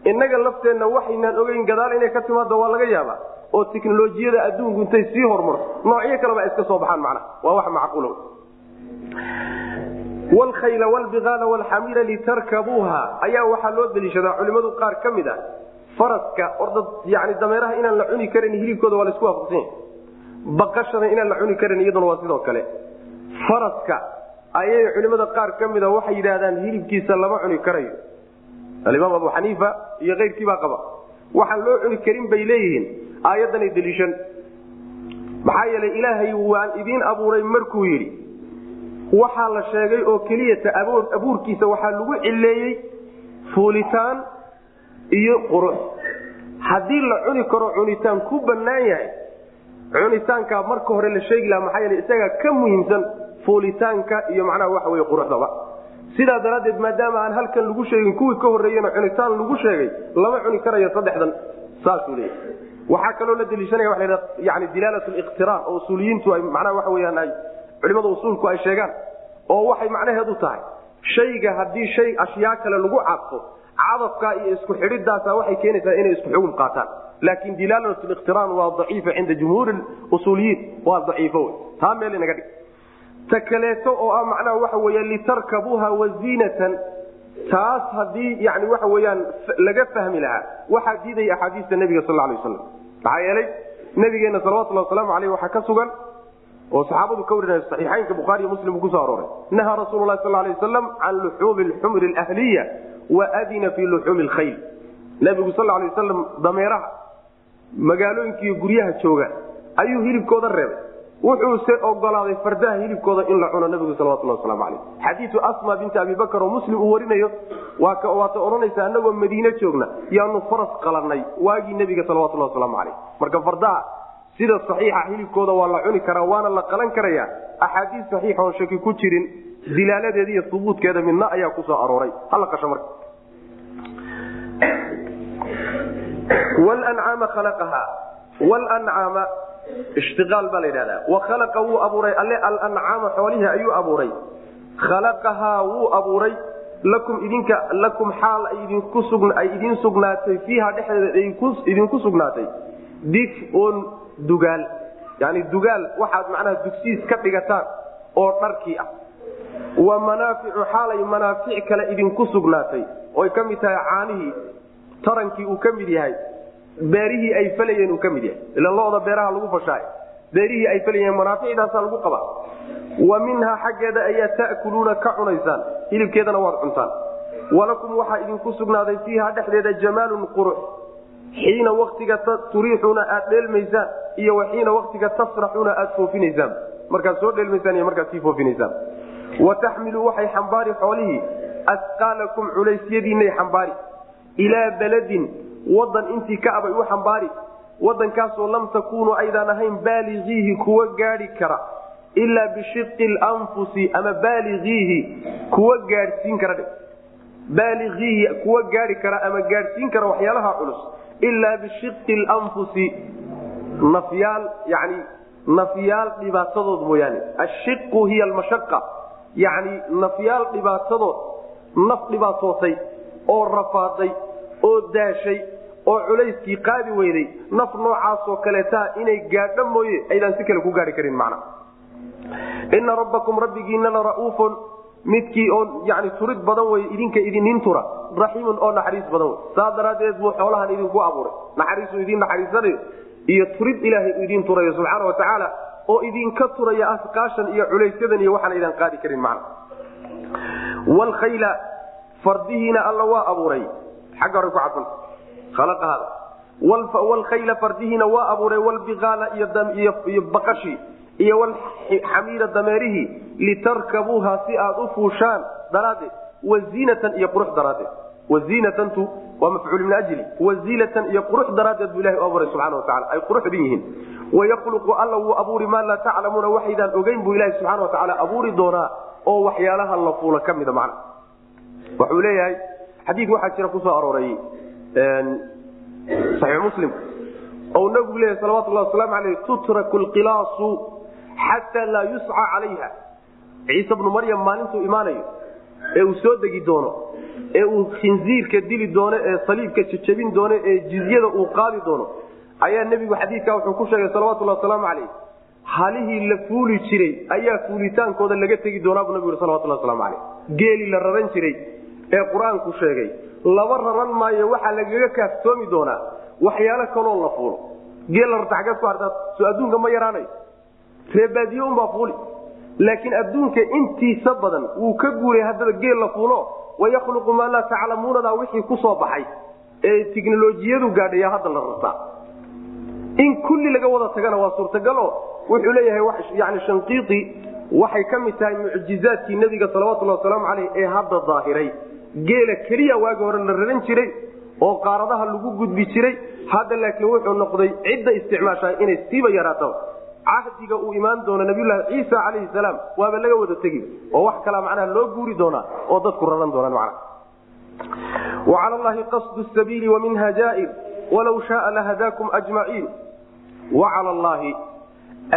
[SPEAKER 1] Inaga lafteenna waxaynaan ogeyn gadaal inay ka timaado waa laga yaabaa. Oo tiknolojiyada adduunku intay sii horumarto noocyo kaleba iska soo baxaan macnaha. Waa wax macquula wlkhayla wlbiaala wlxamira litarkabuuha ayaa waxaa loo deliishadaa culimadu qaar ka mid ah faraska orda yani dameeraha inaan la cuni karan hilibkooda waa la isku waafaqsanya baqashada inaan la cuni karan iyaduna waa sidoo kale faraska ayay culimada qaar ka mida waxay yidhaahdaan hilibkiisa lama cuni karayo alimaam abu xaniifa iyo keyrkiibaa qaba waxaan loo cuni karin bay leeyihiin aayaddanay deliishan maxaa yeelay ilaahay waan idiin abuuray markuu yidhi waxaa la sheegay oo keliyata abuurkiisa waxaa lagu cileeyey fuulitaan iyo qurux. Haddii la cuni karo cunitaan ku bannaan yahay. Cunitaankaa marka hore la sheegi laha maxaa yeele isagaa ka muhiimsan fuulitaanka iyo macnaha waxa wey quruxdaba. Sidaa daraaddeed maadaama aan halkan lagu sheegin kuwii ka horreeyena cunitaan lagu sheegay lama cuni karayo saddexdan saasuu leeyahy waxaa kaloo la deliishanaya waa la yani dilaalat liqtiraan oo usuuliyiintu ay macnaha waxa weyaan ay culimada usuulku ay sheegaan oo waxay macnaheedu tahay shayga haddii shay ashyaa kale lagu cadfo cadafkaa iyo isku xidhidaasa waxay keenaysaa inay isku xugum qaataan. Laakin dilaalat liqtiraan waa daciifa cinda jumhuuri usuuliyiin waa daciifo taa meel inaga dhig. Ta kaleeto oo ah macnaha waxa weya litarkabuuha waziinatan taas haddii yani waxa weyaan laga fahmi lahaa waxaa diidaya axaadiista nabiga sal lay waslam maxaa yeelay nabigeena salawatulhi wasalaamu aleyh waxaa ka sugan oo saxaabadu ka warinaya saxiixaynka bukhaariy muslim uu ku soo arooray. Nahaa rasuulu lahi sal lay waslam can luxuumi lxumri alahliya waadina fi luxuumi lkhayl nabigu sal lay wasalam dameeraha magaalooyinkiiyo guryaha jooga ayuu hilibkooda reebay. Wuxuuse ogolaaday fardaha hilibkooda in la cuno nabigu salawatulhi waslamu aleyh xadiiu asma binti abi bakr oo muslim uu warinayo waata odhanaysa anagoo madiine joogna yaanu faras qalanay waagii nebiga salawatulhi waslamu aleyh marka fardaha sida saxiixa hilibkooda waa la cuni karaa waana la qalan karaya axaadiis saxiixa oon shaki ku jirin dilaaladeeda iyo hubuudkeeda midna ayaa ku soo arooray. Hala qasho marka. Wlancaama khalaqaha wlancaama ishtiaal baa la yidhahdaa. Wakhalaqa wuu abuuray. Alle alancaama xoolihii ayuu abuuray. Khalaqahaa wuu abuuray. Lakum idinka lakum xaal ay idiin sugnaatay. Fiiha dhexdeeda idinku sugnaatay. Difun dugaal. Yani dugaal waxaad macnaha dugsiis ka dhigataan oo dharkii ah. Wa manaaficu xaalay manaafic kale idinku sugnaatay. Oy ka mid tahay caanihii tarankii uu ka mid yahay. Beerihii ay falayeen uu ka mid yahay. Ila loda beeraha lagu fashaay beerihii ay falayeen manaaficdaasaa lagu qabaa. Wa minhaa xaggeeda ayaa ta'kuluuna ka cunaysaan. Hilibkeedana waad cuntaan. Walakum waxaa idinku sugnaaday fiiha dhexdeeda jamaalun qurux xiina waktiga turiixuuna aad dheelmaysaan iyo wa xiina waktiga tasraxuuna aad foofinaysaan. Markaad soo dheelmaysaan iyo markaad sii foofinaysaan. Wa taxmilu waxay xambaari xoolihii asqaalakum culeysyadiinay xambaari. Ilaa baladin wadan intii ka abay u xambaari. Wadankaasoo lam takuunuu aydaan ahayn baaligiihi kuwa gaadhi kara. Ilaa bishiqi lanfusi ama baaligiihi kuwa gaadhsiin kara. Baaligiihi kuwa gaadhi kara ama gaadhsiin kara waxyaalaha culus ilaa bishiqi lanfusi nafyaal yani nafyaal dhibaatadood mooyaane. Ashiqu hiya almashaqa yani nafyaal dhibaatadood naf dhibaatootay oo rafaaday oo daashay oo culayskii qaadi weyday naf noocaasoo kaleetaa inay gaadho mooye aydaan si kale ku gaari karin macna. Ina rabbakum rabbigiina la ra'uufun midkii oo yani turid badan wey idinka idinin tura. Raxiimun oo naxariis badan wey saa daraaddeed buu xoolahan idinku abuuray. Naxariisuu idiin naxariisanayo iyo turid ilaahay idiin turayo subxaana wa tacaala oo idinka turaya asqaashan iyo culaysyadan iyo waxaan aydaan qaadi karin macna. Wlkhayla fardihiina alla waa abuuray. Xagga hore ku cadfan khalaqahaada. Wlkhayla fardihiina waa abuuray. Wlbiqaala iyo baqashii iyo wlxamiira dameerihii litarkabuuha si aad u fuushaan daraaddeed. Waziinatan iyo qurux daraaddeed. Waziinatantu waa mafcuul min ajli. Waziinatan iyo qurux daraaddeed buu ilahi u abuuray subxana wa tacala ay quruxdin yihiin. Wayakluqu alla wuu abuuri maa laa taclamuuna waxaydaan ogeyn buu ilahi subxana wa tacaala abuuri doonaa oo waxyaalaha la fuula ka mida macna. Wuxuu leeyahay xadiid waxaa jira ku soo arooray saxiix muslim. Ou nabigu leeyahy salawatullahi wasalaamu aleyh tutraku lqilaasu xataa laa yusca calayha ciise bnu maryam maalintuu imaanayo ee uu soo degi doono ee uu khinziirka dili doono ee saliibka jajabin doono ee jizyada uu qaadi doono ayaa nebigu xadiidkaa wuxuu ku sheegay salawatullahi wasalaamu caleyh halihii la fuuli jiray ayaa fuulitaankooda laga tegi doonaa buu nabigu salawatullah waslamu caleyh geeli la raran jiray ee qur'aanku sheegay laba raran maayo waxaa lagaga kaaftoomi doonaa waxyaalo kaloo la fuulo geela rarta xaggeed ku hartaa soo adduunka ma yaraanayo reebaadiye unbaa fuuli. Laakiin adduunka intiisa badan wuu ka guuray haddaba geel la fuulo wayakhluqu maa laa taclamuunadaa wixii ku soo baxay ee tiknolojiyadu gaadhaya hadda la rartaa in kulli laga wada tagana waa suurtagalo wuxuu leeyahay yani shanqiiti waxay ka mid tahay mucjizaadkii nebiga salawatullhi wasalaamu caleyh ee hadda daahiray geela keliya waagi hore la raran jiray oo qaaradaha lagu gudbi jiray hadda laakiin wuxuu noqday cidda isticmaashaa inay siiba yaraato cahdiga uu imaan doono nabiyulaahi ciisa calayhi salaam waaba laga wada tegi. oo wax kalaa macnaha loo guuri doonaa oo dadku raran doonaan macnaha. wa cala allahi qasdu sabiili wa minha jaair walaw shaaa lahadaakum ajmaciin. wa cala allaahi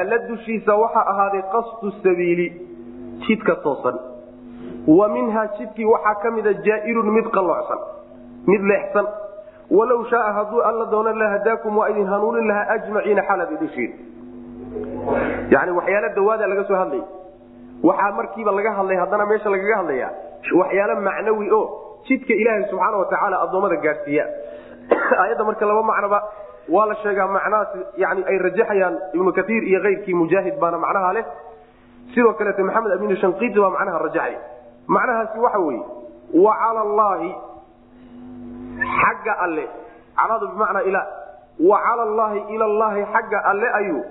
[SPEAKER 1] alla dushiisa waxaa ahaaday qasdu sabiili jidka toosan. wa minhaa jidkii waxaa ka mida jaairun mid qalloocsan mid leexsan. walow shaaa hadduu alla doono lahadaakum waa idin hanuunin lahaa ajmaciina xalaad idin yani waxyaalo dawaada laga soo hadlay. Waxaa markiiba laga hadlay haddana meesha lagaga hadlaya waxyaalo macnawi o jidka ilaahay subxaana watacaala addoommada gaadhsiiya aayadda marka laba macnoba waa la sheegaa macnahaas yani ay rajaxayaan ibnu kaiir iyo keyrkii mujaahid baana macnaha leh. Sidoo kaleete maxamed amin shanqiiti baa macnaha rajaxay. Macnahaasi waxa weeye wa cala allaahi xagga alle. Caladu bimacnaa ila wa cala allaahi ila llaahi xagga alle ayuu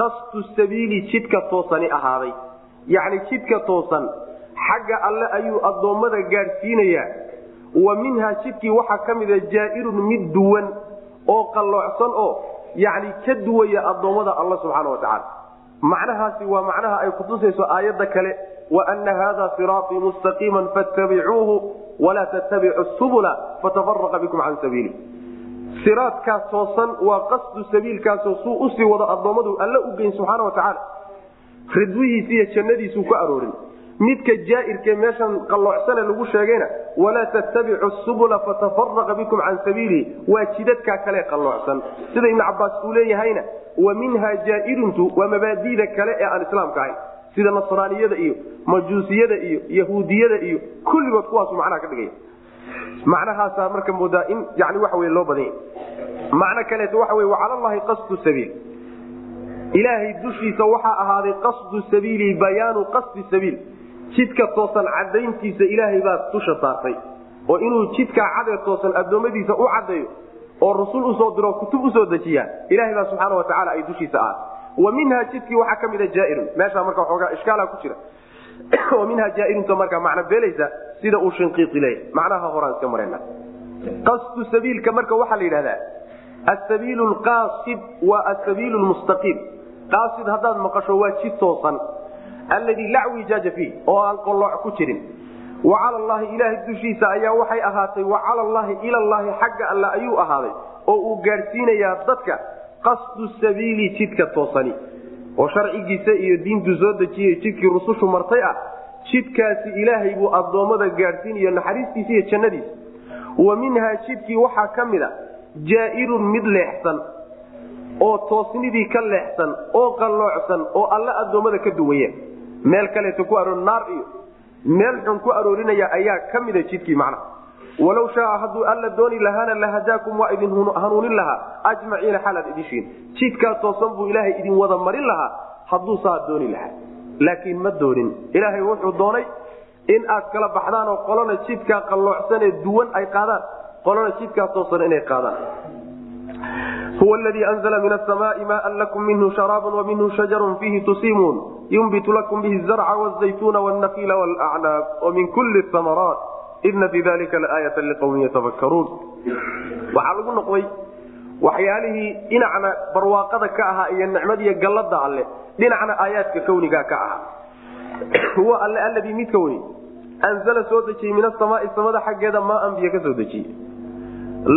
[SPEAKER 1] qasdu sabiili jidka toosani ahaaday. Yacni jidka toosan xagga alle ayuu addoommada gaadhsiinayaa wa minhaa jidkii waxaa ka mida jaairun mid duwan oo qalloocsan oo yani ka duwaya addoommada alla subxaana wa tacaala. Macnahaasi waa macnaha ay kutusayso aayadda kale waana hada siraatii mustaqiima fattabicuuhu walaa tattabicu subula fatafaraqa bikum can sabiili siraadkaas toosan waa qasdu sabiilkaasoo suu u sii wado addoommadu alla u geyn subxaana wa tacaala. Ridwihiisi iyo jannadiisuu ku aroorin. Midka jaairkee meeshan qalloocsane lagu sheegayna walaa tattabicu subula fatafaraqa bikum can sabiilihi waa jidadkaa kale qalloocsan. Sida ibnu cabaas uu leeyahayna wa minha jaairuntu waa mabaadida kale ee aan islaamka ahayn. Sida nasraaniyada iyo majuusiyada iyo yahuudiyada iyo kulligood kuwaasu macnaha ka dhigaya macnahaasaa marka moodaa in yani waxa wey loo badanya macno kaleeto waxa wey wacalallahi qasdu sabiil. Ilaahay dushiisa waxaa ahaaday qasdu sabiili bayaanu qasdi sabiil. Jidka toosan cadayntiisa ilaahay baa dusha saartay. Oo inuu jidkaa cadee toosan addoommadiisa u caddeeyo oo rusul u soo diro kutub u soo dejiyaa ilahay baa subxaana wa tacala ay dushiisa ahaatay. Wa minha jidkii waxaa ka mida jaairun. Meeshaa marka xoogaa ishkaala ku jira wa minha jaairunta markaa macno beelaysa sida uu shinqiiqi leeyahy macnaha horaan iska marayna qasdu sabiilka marka waxaa la yidhahdaa asabiilu lqaasid waa asabiilu lmustaqiim qaasid haddaad maqasho waa jid toosan. Alladii laa wijaaja fiih oo aan qolooc ku jirin. Wa cala allahi ilaahay dushiisa ayaa waxay ahaatay wa cala allahi ilallaahi xagga alle ayuu ahaaday oo uu gaadhsiinayaa dadka qasdu sabiili jidka toosani oo sharcigiisa iyo diintu soo dejiyay jidkii rusushu martay ah jidkaasi ilaahay buu addoommada gaadhsiinayo naxariistiisa iyo jannadiisa. Wa minhaa jidkii waxaa ka mid a jaairun mid leexsan oo toosnidii ka leexsan oo qalloocsan oo alle addoommada ka duwaya meel kaleeto ku aroor naar iyo meel xun ku aroorinaya ayaa ka mida jidkii macnaha walow shaaa hadduu alla dooni lahaana lahadaakum waa idin hanuunin lahaa. Ajmaciina xalaad idishiin jidkaa toosan buu ilaahay idin wada marin lahaa hadduu saa dooni lahaa. Laakiin ma doonin. Ilaahay wuxuu doonay in aad kala baxdaan oo qolana jidkaa qalloocsanee duwan ay qaadaan. Qolana jidkaa toosan inay qaadaan. Huwa ladii anzla min asamaai maan lakum minhu sharaab waminhu shajarun fiihi tusimuun yunbitu lakum bihi zarca wzaytuna wnakiila wlacnaab wamin kuli amaraat ina fii dalika laaayata liqawmin yatafakkaruun. Waxaa lagu noqday waxyaalihii dhinacna barwaaqada ka ahaa iyo nicmadiiyo gallada alle dhinacna aayaadka kawniga ka ahaa. Huwa alle alladii midka weyni anzala soo dejiyey min asamaai samada xaggeeda maaan biyo ka soo dejiyey.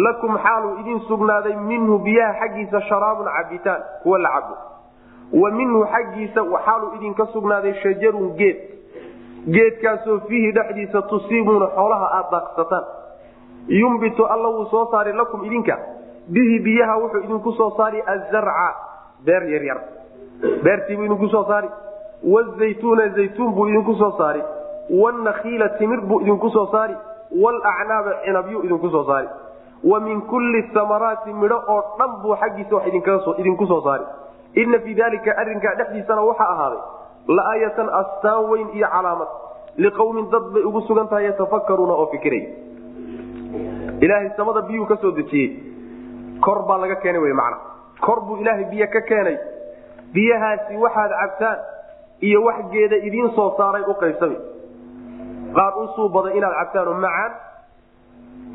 [SPEAKER 1] Lakum xaaluu idin sugnaaday minhu biyaha xaggiisa sharaabun cabitaan kuwa la cabo wa minhu xaggiisa xaaluu idinka sugnaaday shajarun geed geedkaasoo fiihi dhexdiisa tusiibuuna xoolaha aad daaqsataan. Yumbitu alla wuu soo saari lakum idinka. Bihi biyaha wuxuu idinku soo saari azarca beer yaryar beertiibuu idinku soo saari wazaytuuna zaytuun buu idinku soo saari wanakiila timir buu idinku soo saari walacnaaba cinabyu idinku soo saari wa min kulli samaraati midho oo dhan buu xaggiisa wax idinku soo saari ina fii dalika arrinkaa dhexdiisana waxaa ahaaday laaayatan astaan weyn iyo calaamad. Liqowmin dad bay ugu sugan tahay yatafakaruuna oo fikiray. Ilaahay samada biyuu ka dejiyey. Kor baa laga keenay wy macna. Kor buu ilaahay biyo ka keenay. Biyahaasi waxaad cabtaan iyo wax geeda idiin soo saaray u qaybsami. Qaar u suubada inaad cabtaan oo macaan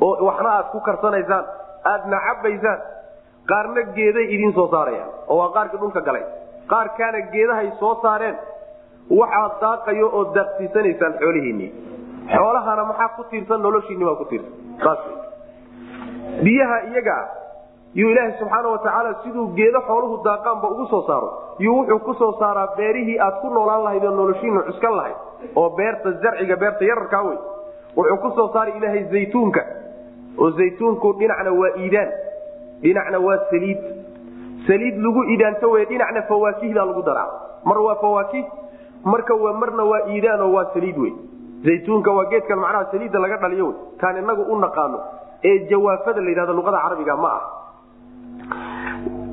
[SPEAKER 1] oo waxna aad ku karsanaysaan aadna cabbaysaan qaarna geeday idiin soo saarayaan oo waa qaarkii dhulka galay. Qaarkaana geedahay soo saareen waxaad daaqayo oo daaqsiisanaysaan xoolihiinii xoolahana maxaa ku tiirsan noloshiinni baa ku tiirsan. Biyaha iyaga yuu ilaaha subxaana watacaala siduu geedo xooluhu daaqaanba ugu soo saaro yuu wuxuu ku soo saaraa beerihii aad ku noolaan lahayd oo noloshiina cuskan lahayd oo beerta zarciga beerta yararkaa wey wuxuu ku soo saara ilaahay zaytuunka oo zaytuunku dhinacna waa iidaan dhinacna waa saliid. Saliid lagu iidaanto wey dhinacna fawaakihdaa lagu daraa. Mar waa fawaakih marka marna waa iidaan oo waa saliid wey zaytuunka waa geedkan macnaha saliidda laga dhaliyo kaan inagu u naqaano ee jawaafada la yidhahdo luqada carabiga ma ah.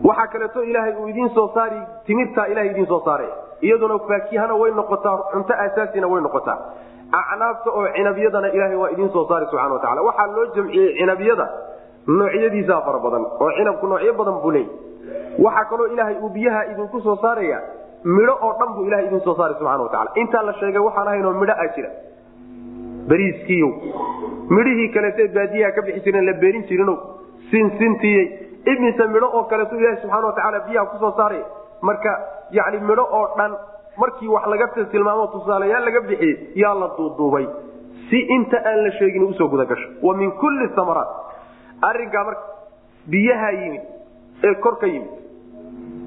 [SPEAKER 1] Waxaa kaleeto ilaahay uu idiin soo saari timirtaa ilahay idiin soo saare. Iyaduna faakihana way noqotaa cunto asaasina way noqotaa. Acnaabta oo cinabyadana ilaahay waa idiin soo saari subxana wataala waxaa loo jamciyey cinabyada noocyadiisaa fara badan. Oo cinabku noocyo badan buu leey waxaa kaloo ilaahay uu biyaha idinku soo saaraya midho oo dhan buu ilahay idin soo saari subxana wataala intaa la sheegay waxaan ahaynoo midho a jira bariiskiiyo midhihii kaleete baadiyaha ka bixi jireen la beerin jirino sinsintiyey imise midho oo kaleeto ilahi subxana watacaala biyaha ku soo saaraya. Marka yani midho oo dhan markii wax laga tilmaamo tusaalayaal laga bixiyey yaa la duuduubay. Si inta aan la sheegin u soo guda gasho. Wa min kulli samaraat. Arinkaa marka biyaha yimid ee kor ka yimid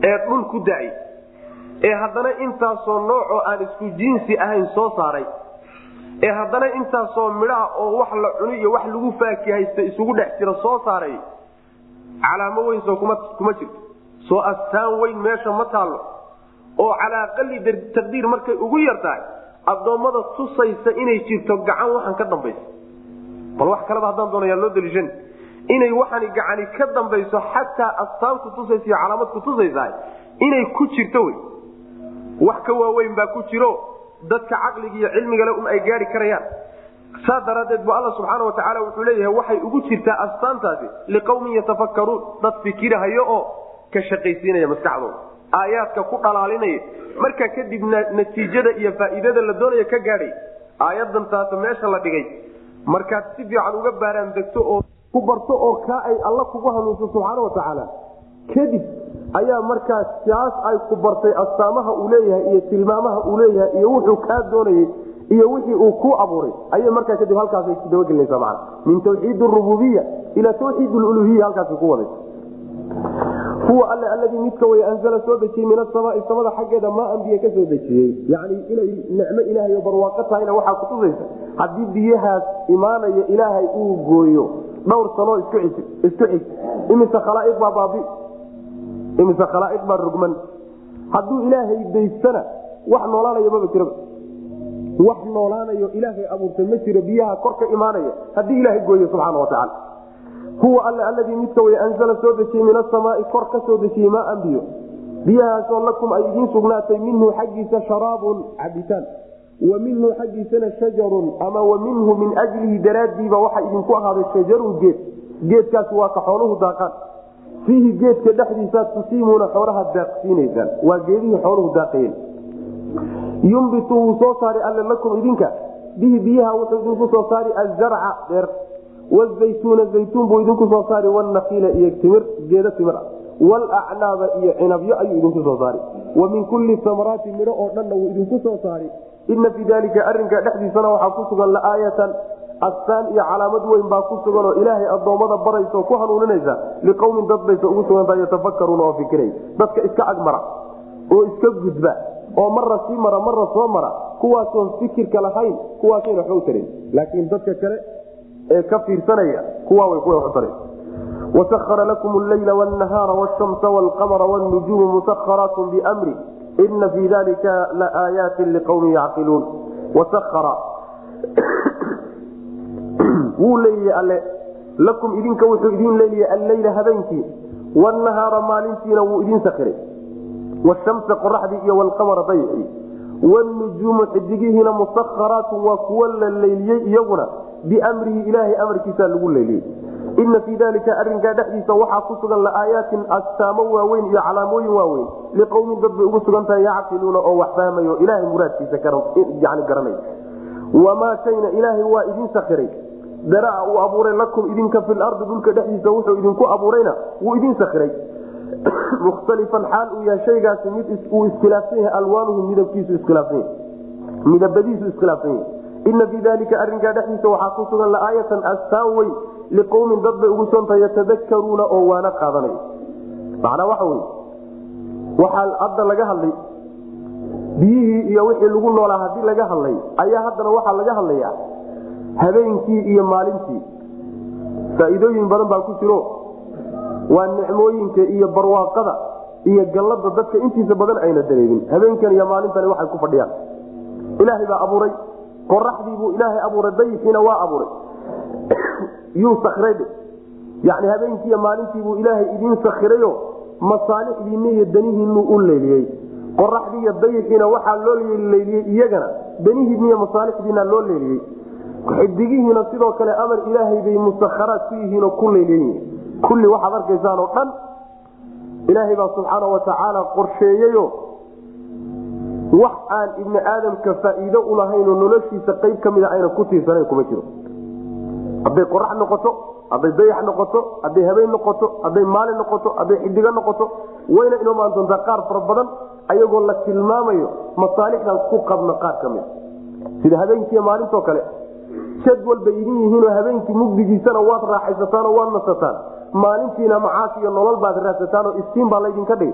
[SPEAKER 1] ee dhul ku da'ay ee haddana intaasoo noocoo aan isku jinsi ahayn soo saaray ee haddana intaasoo midhaha oo wax la cuni iyo wax lagu faakihaysta isugu dhex jira soo saaray calaamo weyn soo kuma jirto. Soo astaan weyn meesha ma taallo oo calaa aqali taqdiir markay ugu yar tahay addoommada tusaysa inay jirto gacan waxaan ka dambaysa. Bal wax kaleba haddaan doonaya loo daliishan. Inay waxani gacani ka dambayso xataa astaan ku tusaysa iyo calaamad ku tusaysa inay ku jirto wey wax ka waaweyn baa ku jiro dadka caqliga iyo cilmigale un ay gaari karayaan. Saa daraadeed bu alla subxaana watacaala wuxuu leeyahay waxay ugu jirtaa astaantaasi liqawmin yatafakkaruun. Dad fikirahayo oo ka shaqaysiinaya maskaxdooda. Aayaadka ku dhalaalinaya. Markaa kadibna natiijada iyo faa'iidada la doonaya ka gaadhay aayadan taas meesha la dhigay. Markaad si fiican uga baaraan oo ku barto oo kaa ay alla kugu hanuunso subxaana watacaala kadib ayaa markaas kaas ay ku bartay astaamaha uu leeyahay iyo tilmaamaha uu leeyahay iyo wuxuu kaa doonayey iyo wixii uu ku abuuray. Ayay markaa kadib halkaasay dabagelinaysa man min tawxiid rububiya ila tawxiid luluhiya halkaasay ku wadaysa huwa alle alladii midka way anzala soo dejiyey min asamaai samada xaggeeda maa an biyo ka dejiyey yani inay nicmo ilaahay barwaaqo tahayna waxaa kutusaysa haddii biyahaas imaanaya ilaahay uu gooyo dhowr sanoo isku xig imise khalaa'iq baa baabi imise khalaa'iq baa rugman hadduu ilaahay daystana wax noolaanaya maba jiraba. Wax noolaanayo ilaahay abuurtay ma jiro biyaha kor imaanaya haddii ilaahay gooyo subxaana watacaala huwa alle alladii midka way anzala soo dejiyey min asamaai kor ka soo dejiyey maaan biyo biyahaasoo lakum ay idiin sugnaatay minhu xaggiisa sharaabun cabitaan. Wa minhu xaggiisana shajarun ama wa minhu min ajlihi daraaddiiba waxa idinku ahaaday shajarun geed. Geedkaasi waa ka xooluhu daaqaan fiihi geedka dhexdiisaad tusiimuuna xoolaha daaqsiinaysaan. Waa geedihii xooluhu daaqayeen. Yumbitu wuu soo saari alle lakum idinka. Bihi biyaha wuxuu idinku soo saari azarca beer wazaytuuna zaytuun buu idinku soo saari wanakiila iyo timir geedo timir. Ah walacnaaba iyo cinabyo ayuu idinku soo saari wa min kulli samaraati midho oo dhanna wuu idinku soo saari ina fii dalika arinka dhexdiisana waxaa ku sugan laaayatan astaan iyo calaamad weyn baa ku sugan oo ilaahay addoommada baraysa oo ku hanuuninaysa liqowmin dad baysa ugu sugantaha yatafakaruuna oo fikiray. Dadka iska agmara oo iska gudba oo marra sii mara marra soo mara kuwaasoon fikirka lahayn kuwaasayna waxba u tarin laakiin dadka kale ee ka fiirsanaya kuwa way kuwa waxu taran wasahara lakum alleyla wnahaara wshamsa wlqamara wnujuumu musaharaat bimri ina fii dalika laaayaati liqawmin yacqiluun. Wasahara wuu leeyahay alle. Lakum idinka wuxuu idin leeyahay alleyla habeenkii wnahaara maalintiina wuu idin sakiray washamsa qoraxdii iyo wlqamara daycii wnujuumu xidigihiina musaharaatu waa kuwa la leyliyey iyaguna biamrihi ilaahay amarkiisa lagu leyliyey. Ina fii dalika arinkaa dhexdiisa waxaa ku sugan laaayaatin astaamo waaweyn iyo calaamooyin waaweyn. Liqowmin dad bay ugu sugan tahay yacqiluuna oo wax fahmayo ilahay muraadkiisa garanay. Wamaa shayna ilaahay waa idin sakiray daraa uu abuuray lakum idinka fi lardi dhulka dhexdiisa wuxuu idinku abuurayna wuu idin sakiray mukhtalifan xaal uu yahay shaygaasi mid uu iskhilaafsan yahay alwaanuhu midabkiisu iskhilaafsan yahay midabadiisu iskhilaafsan yahay. Ina fii dalika arinkaa dhexdiisa waxaa ku sugan laaayatan astaan weyn liqowmin dad bay ugu sontahay yatadakaruuna oo waana qaadanaya macnaa waxa wey waxaa hadda laga hadlay biyihii iyo wixii lagu noolaa haddii laga hadlay ayaa haddana waxaa laga hadlayaa habeenkii iyo maalintii. Faa'iidooyin badan baa ku jiro. Waa nicmooyinka iyo barwaaqada iyo gallada dadka intiisa badan ayna dareemin. Habeenkan iyo maalintani waxay ku fadhiyaan. Ilaahay baa abuuray. Qoraxdii buu ilaahay abuuray. Dayixiina waa abuuray. Yuu sakray yani habeenkii iyo maalintii buu ilaahay idiin sakirayo masaalixdiinna iyo danihiinu u leeliyey. Qoraxdii iyo dayixiina waxaa loo leeliyey iyagana. Danihiinna iyo masaalixdiina loo leeliyey xidigihiina sidoo kale amar ilaahay bay musakharaad ku yihiinoo ku leeliyey kulli waxaad arkaysaan oo dhan ilaahay baa subxaana watacaala qorsheeyeyo wax aan ibni aadamka faa'iido ulahaynoo noloshiisa qayb ka mida ayna ku tiirsanayn kuma jiro. Hadday qorax noqoto hadday dayax noqoto hadday habeen noqoto hadday maalin noqoto hadday xidigo noqoto wayna inoo maan doontaa qaar fara badan ayagoo la tilmaamayo masaalixdan ku qabno qaar ka mida sida habeenkiiy maalintoo kale jadwal bay idin yihiinoo habeenkii mugdigiisana waad raaxaysataan oo waad nasataan. Maalintiina macaash iyo nolol baad raadsataan oo istiin baa laydinka dhigay.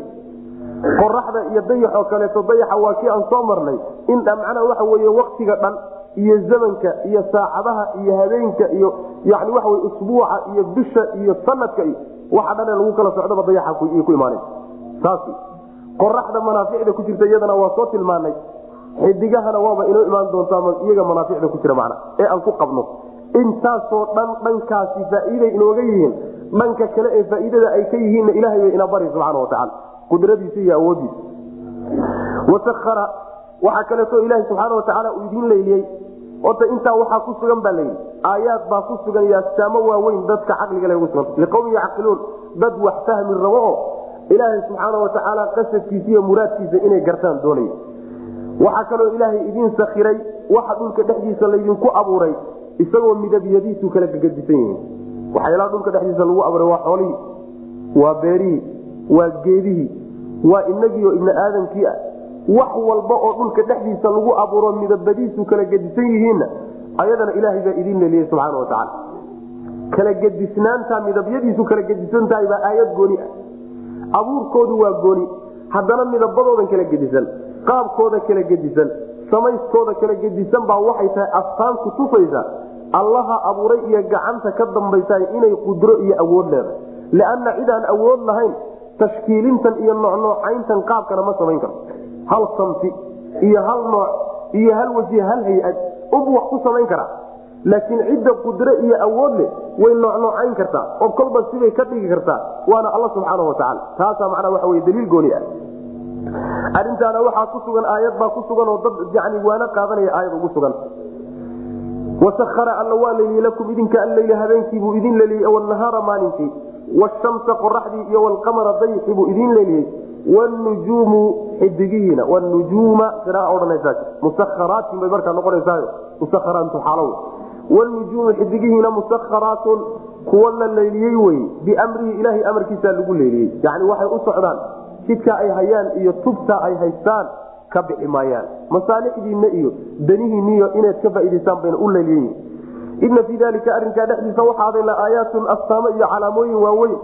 [SPEAKER 1] Qoraxda iyo dayaxoo kaleeto dayaxa waa kii aan soo marnay. In macnaha waxa weye waktiga dhan iyo zamanka iyo saacadaha iyo habeenka iyo yani waxa wey usbuuca iyo bisha iyo sanadka iyo waxa dhan lagu kala socdaba dayaxa ku imaanay. Saas qoraxda manaaficda ku jirta iyadana waa soo tilmaanay xidigahana waaba inoo imaan doontaa iyaga manaaficda ku jira macna ee aan ku qabno. Intaasoo dhan dhankaasi faa'iiday inooga yihiin. Dhanka kale ee faa'iidada ay ka yihiinna ilahay bay ina bari subxaana watacaala qudradiisa iyo awoodiisa. Wasahara waxaa kaleeto ilaahi subxaana watacaala uu idiin leyliyey. Horta intaa waxaa ku sugan baa layidhi aayaad baa ku sugan iyo astaamo waaweyn dadka caqliga le ugu sugan liqowmin yacqiluun dad wax fahmi rabo oo ilaahay subxaana watacaala qasadkiisa iyo muraadkiisa inay gartaan doonaya waxaa kaloo ilaahay idiin sakiray waxa dhulka dhexdiisa laydinku abuuray isagoo midabyadiisu kala gegadisan yihiin waxyaalaha dhulka dhexdiisa lagu abuuray waa xoolihii waa beerihii waa geedihii waa inagiio ibni aadamkii ah. Wax walba oo dhulka dhexdiisa lagu abuuro midabadiisu kala gedisan yihiinna ayadana ilaahay baa idiin leliyey subxaana watacaala kala gedisnaanta midabyadiisu kala gedisan tahay baa aayad gooni ah. Abuurkoodu waa gooni haddana midabadoodan kala gedisan qaabkooda kala gedisan samayskooda kala gedisan baa waxay tahay astaan ku tufaysa. Allaha abuuray iyo gacanta ka dambaysa inay qudro iyo awood leedahay. Lianna cidaan awood lahayn tashkiilintan iyo noocnoocayntan qaabkana ma samayn karo. Hal samti iyo hal nooc iyo hal waji hal hay'ad ubu wax ku samayn karaa laakiin cidda qudro iyo awood leh way noocnoocayn kartaa oo kolba sibay ka dhigi kartaa waana alla subxaana watacaala taasaa macnaa waxa wey daliil gooni ah arintaana waxaa ku sugan aayad baa ku sugan oo dad yani waana qaadanaya aayad ugu sugan. Wasahara alla waa leliyey lakum idinka alleyla habeenkiibuu idin leliyey wnahaara maalintii. Washamsa qoraxdii iyo wlqamara dayxii buu idin leliyey wnujuumu xidigihiina wnujuuma qiraa odhanaysaa musakharaatin bay markaa noqonaysaayo. Musakharaantu xaalow. Wnujuumu xidigihiina musakharaatun kuwa la leeliyey wey biamrihi ilaahay amarkiisaa lagu leeliyey yani waxay u socdaan jidka ay hayaan iyo tubta ay haystaan ka bixi maayaan. Masaalixdiinna iyo danihiinniyo inaad ka faa'idaystaan bayna u leeliyiin ina fii dalika arrinkaa dhexdiisa waxaaday la aayaatun astaamo iyo calaamooyin waaweyn